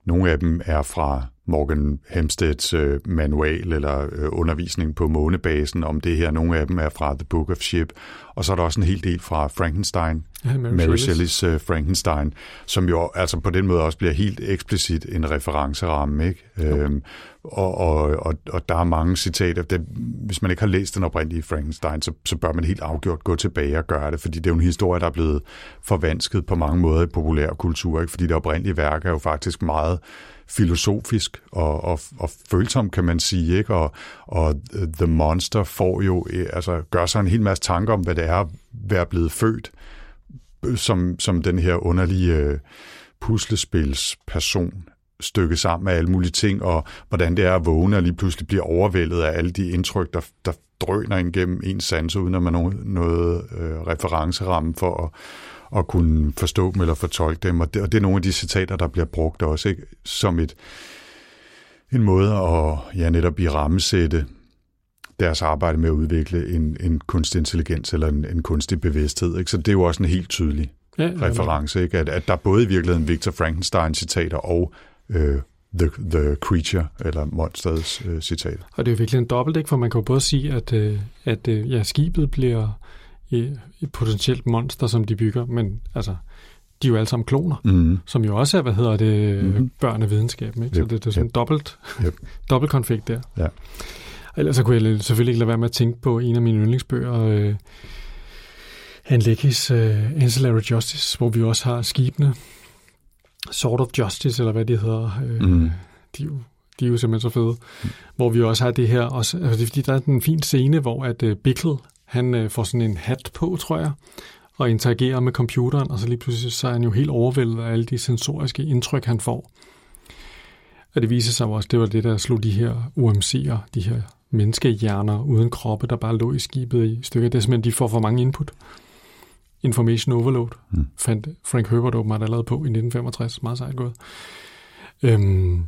Nogle af dem er fra Morgan Hemsteds øh, manual eller øh, undervisning på månebasen om det her. Nogle af dem er fra The Book of Ship, og så er der også en hel del fra Frankenstein, ja, Mary, Mary Shelley's uh, Frankenstein, som jo altså på den måde også bliver helt eksplicit en referenceramme, ikke? Øhm, og, og, og, og der er mange citater. Det, hvis man ikke har læst den oprindelige Frankenstein, så, så bør man helt afgjort gå tilbage og gøre det, fordi det er jo en historie, der er blevet forvansket på mange måder i populær kultur, ikke? fordi det oprindelige værk er jo faktisk meget filosofisk og, og, og følsom, kan man sige. Ikke? Og, og The Monster får jo, eh, altså gør sig en hel masse tanker om, hvad det er at være blevet født som, som den her underlige øh, puslespilsperson stykket sammen med alle mulige ting, og hvordan det er at vågne og lige pludselig bliver overvældet af alle de indtryk, der, der drøner ind gennem ens sans, uden at man har noget, noget øh, referenceramme for at, at kunne forstå dem eller fortolke dem. Og det, og det er nogle af de citater, der bliver brugt også ikke? som et, en måde at ja, netop i rammesætte deres arbejde med at udvikle en, en kunstig intelligens eller en, en kunstig bevidsthed. Ikke? Så det er jo også en helt tydelig ja, reference, ikke? At, at der er både i virkeligheden Victor Frankenstein-citater og øh, The, the Creature, eller monsterets øh, citat. Og det er jo virkelig en dobbelt, ikke? for man kan jo både sige, at, øh, at øh, ja, skibet bliver et, potentielt monster, som de bygger, men altså, de er jo alle sammen kloner, mm. som jo også er, hvad hedder det, mm. børn af videnskaben. Ikke? Yep. Så det, det er sådan yep. dobbelt, yep. [LAUGHS] dobbelt konflikt der. Ja. Ellers så kunne jeg selvfølgelig ikke lade være med at tænke på en af mine yndlingsbøger, øh, Han Leckis øh, Ancillary Justice, hvor vi også har skibene, Sort of Justice, eller hvad det hedder. Øh, mm. de, er jo, de er jo simpelthen så fede. Mm. Hvor vi også har det her, også, altså det er fordi, der er en fin scene, hvor at uh, Bickle, han uh, får sådan en hat på, tror jeg, og interagerer med computeren, og så lige pludselig så er han jo helt overvældet af alle de sensoriske indtryk, han får. Og det viser sig også, det var det, der slog de her UMC'er, de her menneskehjerner uden kroppe, der bare lå i skibet i stykker. Det er simpelthen, de får for mange input. Information Overload mm. fandt Frank Herbert åbenbart allerede på i 1965. Meget sejt gået. Øhm,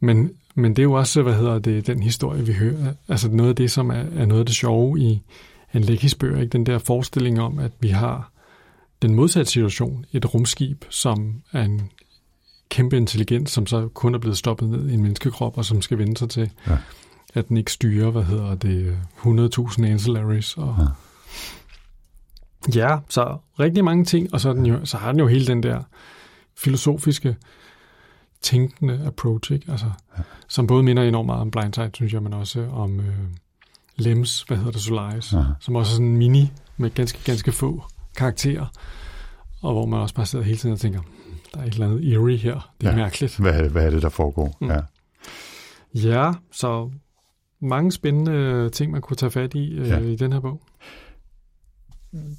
men, men det er jo også, hvad hedder det, den historie, vi hører. Altså noget af det, som er, er noget af det sjove i en læghisbøger, ikke? den der forestilling om, at vi har den modsatte situation, et rumskib, som er en kæmpe intelligens, som så kun er blevet stoppet ned i en menneskekrop, og som skal vende sig til, ja. at den ikke styrer, hvad hedder det, 100.000 ancillaries og, ja Ja, så rigtig mange ting, og så, den jo, så har den jo hele den der filosofiske, tænkende approach, ikke? Altså, ja. som både minder enormt meget om Blindside, synes jeg, men også om øh, Lems, hvad hedder det, Solaris, ja. som også er sådan en mini med ganske, ganske få karakterer, og hvor man også bare sidder hele tiden og tænker, der er et eller andet eerie her, det er ja. mærkeligt. Hvad, hvad er det, der foregår? Mm. Ja. ja, så mange spændende ting, man kunne tage fat i øh, ja. i den her bog.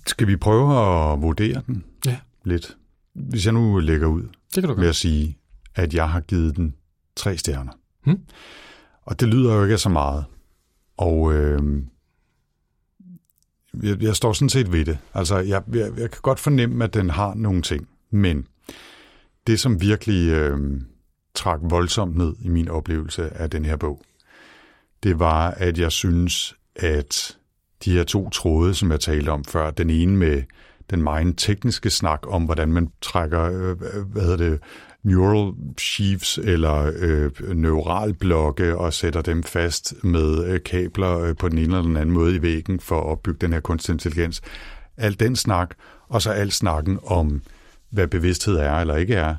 Skal vi prøve at vurdere den ja. lidt? Hvis jeg nu lægger ud det kan du med at sige, at jeg har givet den tre stjerner. Hmm? Og det lyder jo ikke så meget. Og øh, jeg, jeg står sådan set ved det. Altså, jeg, jeg, jeg kan godt fornemme, at den har nogle ting. Men det, som virkelig øh, trak voldsomt ned i min oplevelse af den her bog, det var, at jeg synes, at de her to tråde, som jeg talte om før. Den ene med den meget tekniske snak om, hvordan man trækker, øh, øh hvad hedder det, neural sheaves eller øh, neuralblokke og sætter dem fast med øh, kabler øh, på den ene eller den anden måde i væggen for at opbygge den her kunstig intelligens. Al den snak, og så al snakken om, hvad bevidsthed er eller ikke er,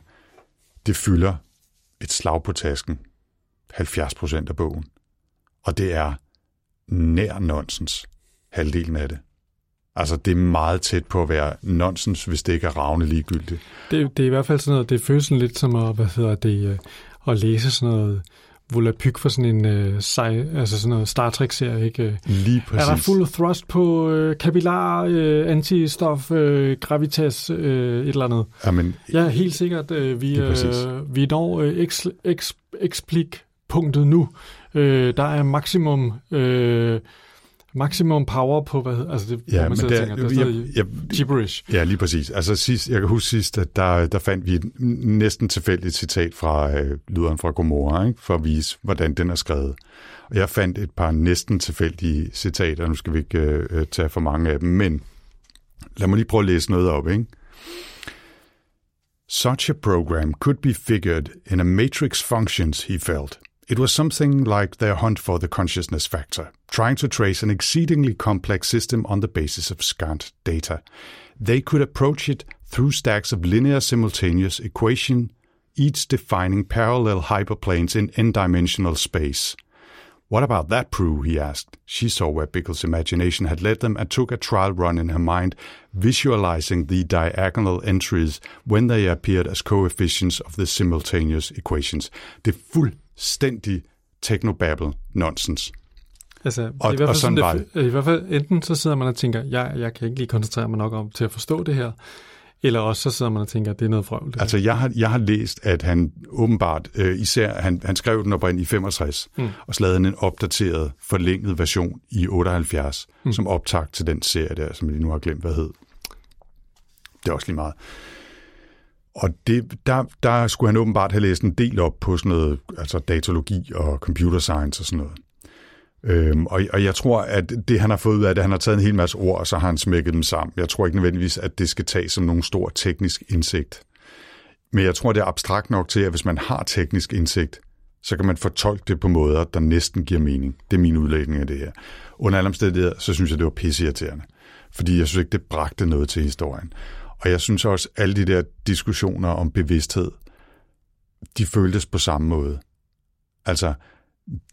det fylder et slag på tasken 70 procent af bogen. Og det er nær nonsens halvdelen af det. Altså, det er meget tæt på at være nonsens, hvis det ikke er ravne ligegyldigt. Det, det er i hvert fald sådan noget, det føles sådan lidt som at, hvad hedder det, øh, at læse sådan noget volapyk for sådan en øh, sci, altså sådan noget Star Trek-serie, ikke? Lige præcis. Er der fuld thrust på øh, kapillar, øh, antistof, øh, gravitas, øh, et eller andet? Jamen, Ja, helt sikkert. Øh, vi, øh, vi når øh, eks, eks, explik-punktet nu. Øh, der er maksimum... Øh, Maximum power på, hvad hedder, altså det, Ja, man men der, tænker, det er jeg, jeg, gibberish. ja, lige præcis. Altså sidst, jeg kan huske sidst, at der, der fandt vi et næsten tilfældigt citat fra øh, lyderen fra Gomorra, ikke? for at vise, hvordan den er skrevet. Og jeg fandt et par næsten tilfældige citater, nu skal vi ikke øh, tage for mange af dem, men lad mig lige prøve at læse noget op. Ikke? Such a program could be figured in a matrix functions, he felt. It was something like their hunt for the consciousness factor, trying to trace an exceedingly complex system on the basis of scant data. They could approach it through stacks of linear simultaneous equation, each defining parallel hyperplanes in n-dimensional space. What about that, Prue? he asked. She saw where Bickle's imagination had led them and took a trial run in her mind, visualizing the diagonal entries when they appeared as coefficients of the simultaneous equations. Det er fuldstændig technobabble nonsense. Altså, det Og- i hvert og fald sådan var det, I hvert fald enten så sidder man og tænker, jeg, jeg kan ikke lige koncentrere mig nok om til at forstå det her, eller også så sidder man og tænker, det er noget frøvl. Altså, jeg har, jeg har læst, at han åbenbart, øh, især, han, han skrev den oprindeligt i 65, mm. og så lavede han en opdateret, forlænget version i 78, mm. som optakt til den serie der, som jeg nu har glemt, hvad hed. Det er også lige meget. Og det, der, der skulle han åbenbart have læst en del op på sådan noget, altså datalogi og computer science og sådan noget. Øhm, og, og jeg tror, at det han har fået ud af det, han har taget en hel masse ord, og så har han smækket dem sammen. Jeg tror ikke nødvendigvis, at det skal tages som nogen stor teknisk indsigt. Men jeg tror, det er abstrakt nok til, at hvis man har teknisk indsigt, så kan man fortolke det på måder, der næsten giver mening. Det er min udlægning af det her. Under alle omstændigheder, så synes jeg, det var pisseirriterende. Fordi jeg synes ikke, det bragte noget til historien. Og jeg synes også, alle de der diskussioner om bevidsthed, de føltes på samme måde. Altså,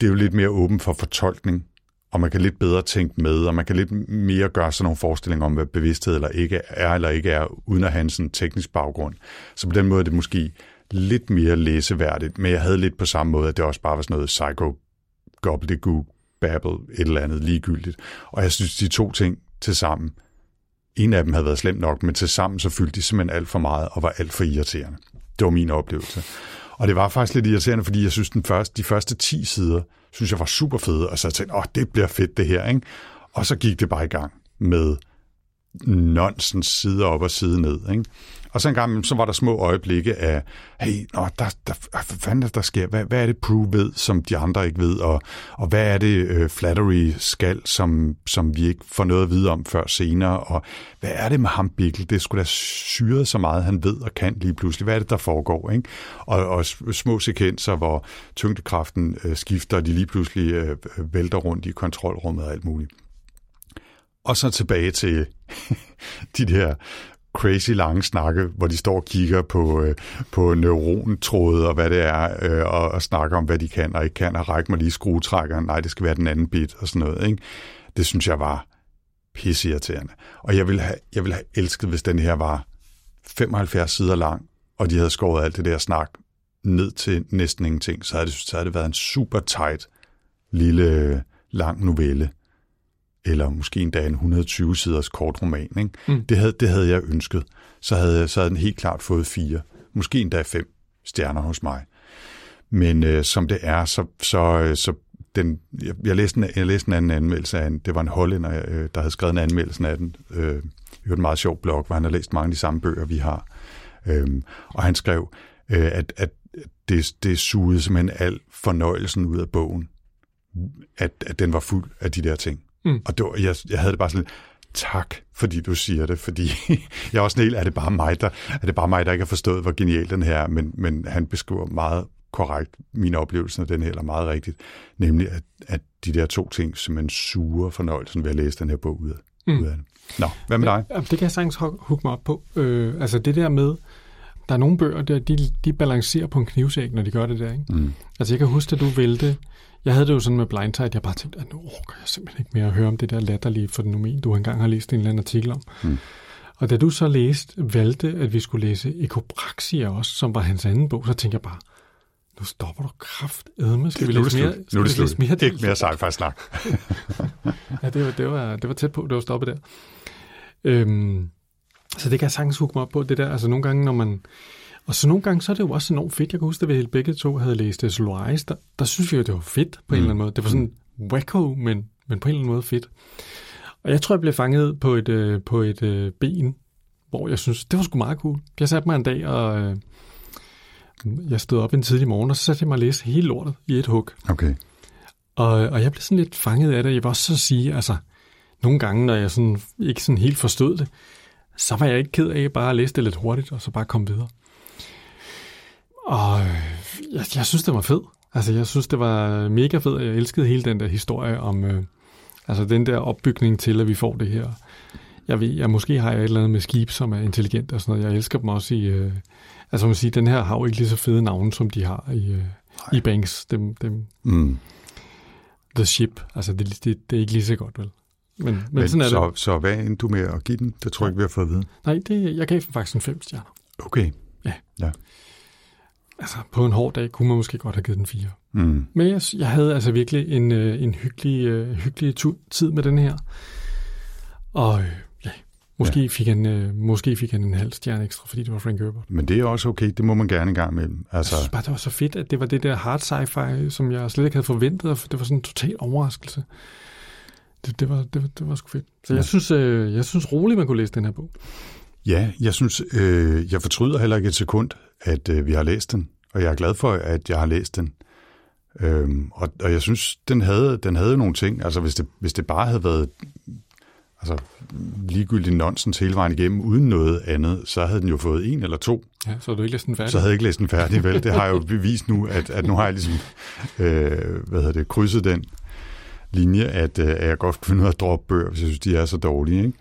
det er jo lidt mere åben for fortolkning, og man kan lidt bedre tænke med, og man kan lidt mere gøre sådan nogle forestillinger om, hvad bevidsthed eller ikke er eller ikke er, uden at have en sådan teknisk baggrund. Så på den måde er det måske lidt mere læseværdigt, men jeg havde lidt på samme måde, at det også bare var sådan noget psycho gobbledygook, babble, et eller andet ligegyldigt. Og jeg synes, de to ting til sammen, en af dem havde været slemt nok, men til sammen så fyldte de simpelthen alt for meget og var alt for irriterende. Det var min oplevelse. Og det var faktisk lidt irriterende, fordi jeg synes, den første, de første 10 sider, synes jeg var super fede, og så tænkte jeg, åh, det bliver fedt det her, ikke? Og så gik det bare i gang med nonsens side op og side ned, ikke? Og så en gang, så var der små øjeblikke af, hey, nå, der, der, hvad fanden er det, der sker? Hvad, hvad er det, Prue ved, som de andre ikke ved? Og, og hvad er det, øh, Flattery skal, som, som vi ikke får noget at vide om før senere? Og hvad er det med ham, Bickel? Det skulle da syret så meget, han ved og kan lige pludselig. Hvad er det, der foregår? Ikke? Og, og små sekvenser, hvor tyngdekraften øh, skifter, og de lige pludselig øh, vælter rundt i kontrolrummet og alt muligt. Og så tilbage til [LAUGHS] de der crazy lange snakke, hvor de står og kigger på, øh, på neurontråde og hvad det er, øh, og, og snakker om, hvad de kan og ikke kan, og række mig lige skruetrækkeren, nej, det skal være den anden bit og sådan noget. Ikke? Det synes jeg var pisseirriterende. Og jeg ville, have, jeg ville have elsket, hvis den her var 75 sider lang, og de havde skåret alt det der snak ned til næsten ingenting, så havde det, så havde det været en super tight lille øh, lang novelle eller måske endda en 120-siders kort roman. Ikke? Mm. Det, havde, det havde jeg ønsket. Så havde, så havde den helt klart fået fire, måske endda fem stjerner hos mig. Men øh, som det er, så, så, så den, jeg, jeg, læste en, jeg læste en anden anmeldelse af den. Det var en hollænder, øh, der havde skrevet en anmeldelse af den. Øh, det var en meget sjov blog, hvor han har læst mange af de samme bøger, vi har. Øh, og han skrev, øh, at, at det, det sugede simpelthen al fornøjelsen ud af bogen. At, at den var fuld af de der ting. Mm. Og det var, jeg, jeg havde det bare sådan lidt, tak, fordi du siger det, fordi [LAUGHS] jeg er også en del, er det bare mig, der, er det bare mig, der ikke har forstået, hvor genial den her er, men, men han beskriver meget korrekt min oplevelse af den her, eller meget rigtigt, nemlig at, at de der to ting simpelthen suger fornøjelsen ved at læse den her bog ud af, mm. ud af det. Nå, hvad med dig? Ja, det kan jeg sagtens hugge mig op på. Øh, altså det der med, der er nogle bøger, der, de, de balancerer på en knivsæg, når de gør det der. Ikke? Mm. Altså jeg kan huske, at du vælte jeg havde det jo sådan med Blindside, jeg bare tænkte, at nu orker jeg simpelthen ikke mere at høre om det der latterlige fænomen, du engang har læst en eller anden artikel om. Mm. Og da du så læste, valgte, at vi skulle læse Ekopraxia også, som var hans anden bog, så tænkte jeg bare, Nu stopper du kraft. Edme. Skal vi læse mere? Skal Nu er det læse slut. mere Ikke mere sci-fi snak. [LAUGHS] Ja, det var, det, var, det var tæt på, det var stoppet der. Øhm, så det kan jeg sagtens huske mig op på, det der, altså nogle gange, når man... Og så nogle gange, så er det jo også enormt fedt. Jeg kan huske, at vi begge to havde læst uh, Solaris, der, der synes vi jo, det var fedt på mm. en eller anden måde. Det var sådan wacko, men, men på en eller anden måde fedt. Og jeg tror, jeg blev fanget på et, øh, på et øh, ben, hvor jeg synes, det var sgu meget cool. Jeg satte mig en dag, og øh, jeg stod op en tidlig morgen, og så satte jeg mig og læste hele lortet i et hug. Okay. Og, og jeg blev sådan lidt fanget af det. Jeg vil også så sige, altså, nogle gange, når jeg sådan, ikke sådan helt forstod det, så var jeg ikke ked af bare at læse det lidt hurtigt, og så bare komme videre. Og øh, jeg, jeg synes, det var fed. Altså, jeg synes, det var mega fed, og jeg elskede hele den der historie om, øh, altså den der opbygning til, at vi får det her. Jeg ved, jeg måske har jeg et eller andet med skib, som er intelligent og sådan noget. Jeg elsker dem også i, øh, altså man sige, den her har jo ikke lige så fede navne, som de har i, øh, i Banks. Dem, dem, Mm. The Ship. Altså, det, det, det er ikke lige så godt, vel? Men, men, Men sådan er så, det. så hvad endte du med at give den? Det tror jeg ikke, vi har fået at vide. Nej, det, jeg gav den faktisk en fem stjerner. Okay. Altså, på en hård dag kunne man måske godt have givet den fire. Mm. Men jeg, jeg havde altså virkelig en, øh, en hyggelig, øh, hyggelig tu- tid med den her. Og øh, ja, måske, ja. Fik han, måske fik han en halv stjerne ekstra, fordi det var Frank Herbert. Men det er også okay. Det må man gerne en gang imellem. Altså, Jeg synes bare, det var så fedt, at det var det der hard sci-fi, som jeg slet ikke havde forventet, og det var sådan en total overraskelse. Det, det, var, det, var, det var sgu fedt. Så jeg, Ja. synes, øh, jeg synes roligt, man kunne læse den her bog. Ja, jeg synes, øh, jeg fortryder heller ikke et sekund, at øh, vi har læst den, og jeg er glad for, at jeg har læst den. Øhm, og, og jeg synes, den havde, den havde nogle ting, altså hvis det, hvis det bare havde været altså, ligegyldig nonsens hele vejen igennem, uden noget andet, så havde den jo fået en eller to. Ja, så har du ikke læst den færdig? Så havde jeg ikke læst den færdig, vel? Det har jeg jo [LAUGHS] bevist nu, at, at nu har jeg ligesom, øh, hvad hedder det, krydset den linje, at, øh, at jeg godt kunne finde ud af at droppe bøger, hvis jeg synes, de er så dårlige, ikke?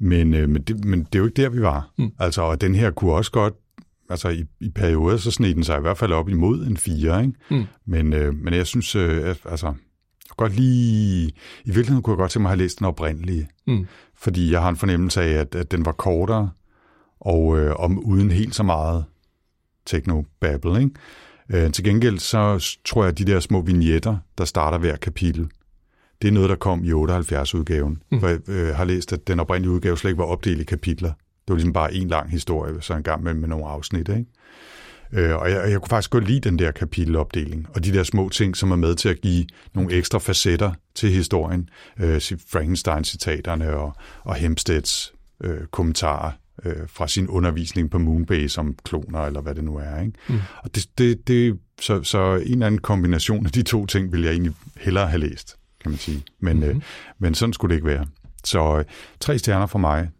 Men, øh, men, det, men det er jo ikke der, vi var. Mm. Altså, og den her kunne også godt, altså i, i perioder, så sned den sig i hvert fald op imod en fire, ikke? Mm. Men, øh, men jeg synes, øh, at, altså, godt lige, i virkeligheden kunne jeg godt tænke mig at have læst den oprindelige, Mm. fordi jeg har en fornemmelse af, at, at den var kortere, og øh, om uden helt så meget techno-babble, ikke? Øh, til gengæld så tror jeg, at de der små vignetter, der starter hver kapitel, det er noget, der kom i 78-udgaven. Mm. For jeg øh, har læst, at den oprindelige udgave slet ikke var opdelt i kapitler. Det var ligesom bare en lang historie, så en gang med, med nogle afsnit, ikke? Øh, og jeg, jeg kunne faktisk godt lide den der kapitelopdeling, og de der små ting, som er med til at give nogle ekstra facetter til historien. Øh, Frankenstein-citaterne og, og Hempsteads øh, kommentarer øh, fra sin undervisning på Moonbase om kloner, eller hvad det nu er. Ikke? Mm. Og det, det, det, så, så en eller anden kombination af de to ting, vil jeg egentlig hellere have læst, kan man sige. Men, mm-hmm. øh, men sådan skulle det ikke være. Så øh, tre stjerner fra mig,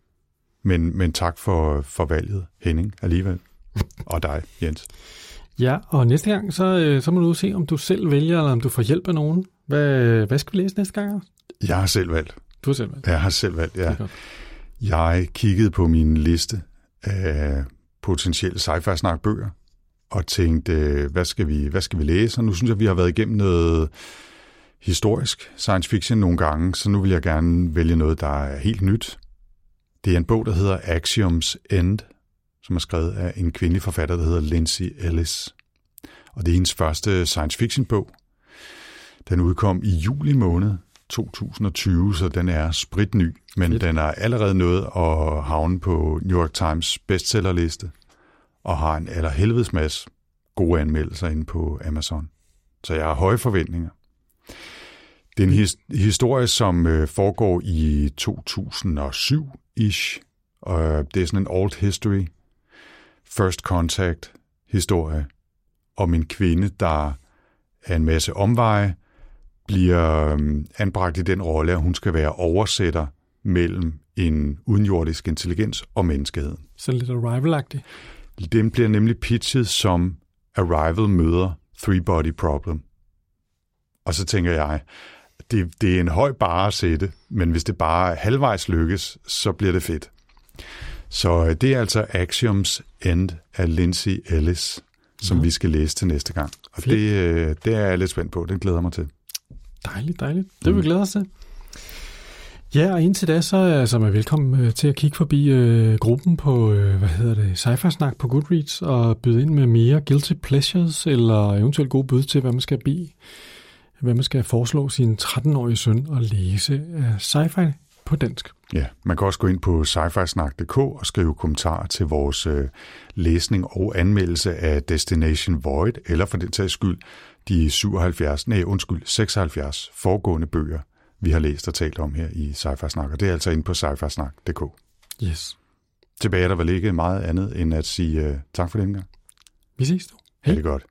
men, men tak for, for valget, Henning, alligevel. Og dig, Jens. [LAUGHS] Ja, og næste gang, så, øh, så må du se, om du selv vælger, eller om du får hjælp af nogen. Hvad, hvad skal vi læse næste gang? Jeg har selv valgt. Du har selv valgt. Jeg har selv valgt, ja. Jeg kiggede på min liste af potentielle sci-fi snak bøger og tænkte, øh, hvad skal, vi, hvad skal vi læse? Og nu synes jeg, vi har været igennem noget historisk science fiction nogle gange, så nu vil jeg gerne vælge noget, der er helt nyt. Det er en bog, der hedder Axioms End, som er skrevet af en kvindelig forfatter, der hedder Lindsay Ellis. Og det er hendes første science fiction bog. Den udkom i juli måned 2020, så den er spritny, men Fedt. den er allerede nået at havne på New York Times bestsellerliste, og har en allerhelvedes masse gode anmeldelser inde på Amazon. Så jeg har høje forventninger. Det er en his- historie, som øh, foregår i 2007-ish, og det er sådan en old history, first contact historie om en kvinde, der af en masse omveje bliver øhm, anbragt i den rolle, at hun skal være oversætter mellem en udenjordisk intelligens og menneskeheden. Sådan lidt arrival-agtigt. Den bliver nemlig pitchet som Arrival møder Three Body Problem. Og så tænker jeg, det, det er en høj bare at sætte, men hvis det bare halvvejs lykkes, så bliver det fedt. Så øh, det er altså Axioms End af Lindsay Ellis, som Nå. vi skal læse til næste gang. Og det, øh, det er jeg lidt spændt på. Det glæder mig til. Dejligt, dejligt. Det vil vi Mm. glæde os til. Ja, og indtil da, så er altså, man velkommen til at kigge forbi øh, gruppen på, øh, hvad hedder det, sci snak på Goodreads, og byde ind med mere guilty pleasures, eller eventuelt gode bud til, hvad man skal bede, hvad man skal foreslå sin 13-årige søn at læse af sci-fi på dansk. Ja, man kan også gå ind på sci og skrive kommentarer til vores øh, læsning og anmeldelse af Destination Void, eller for den tages skyld de 77, nej undskyld, 76 foregående bøger, vi har læst og talt om her i Sci-Fi Snak, og det er altså inde på sci Yes. Tilbage er der vel ikke meget andet end at sige uh, tak for den gang. Vi ses du. Hej. det godt.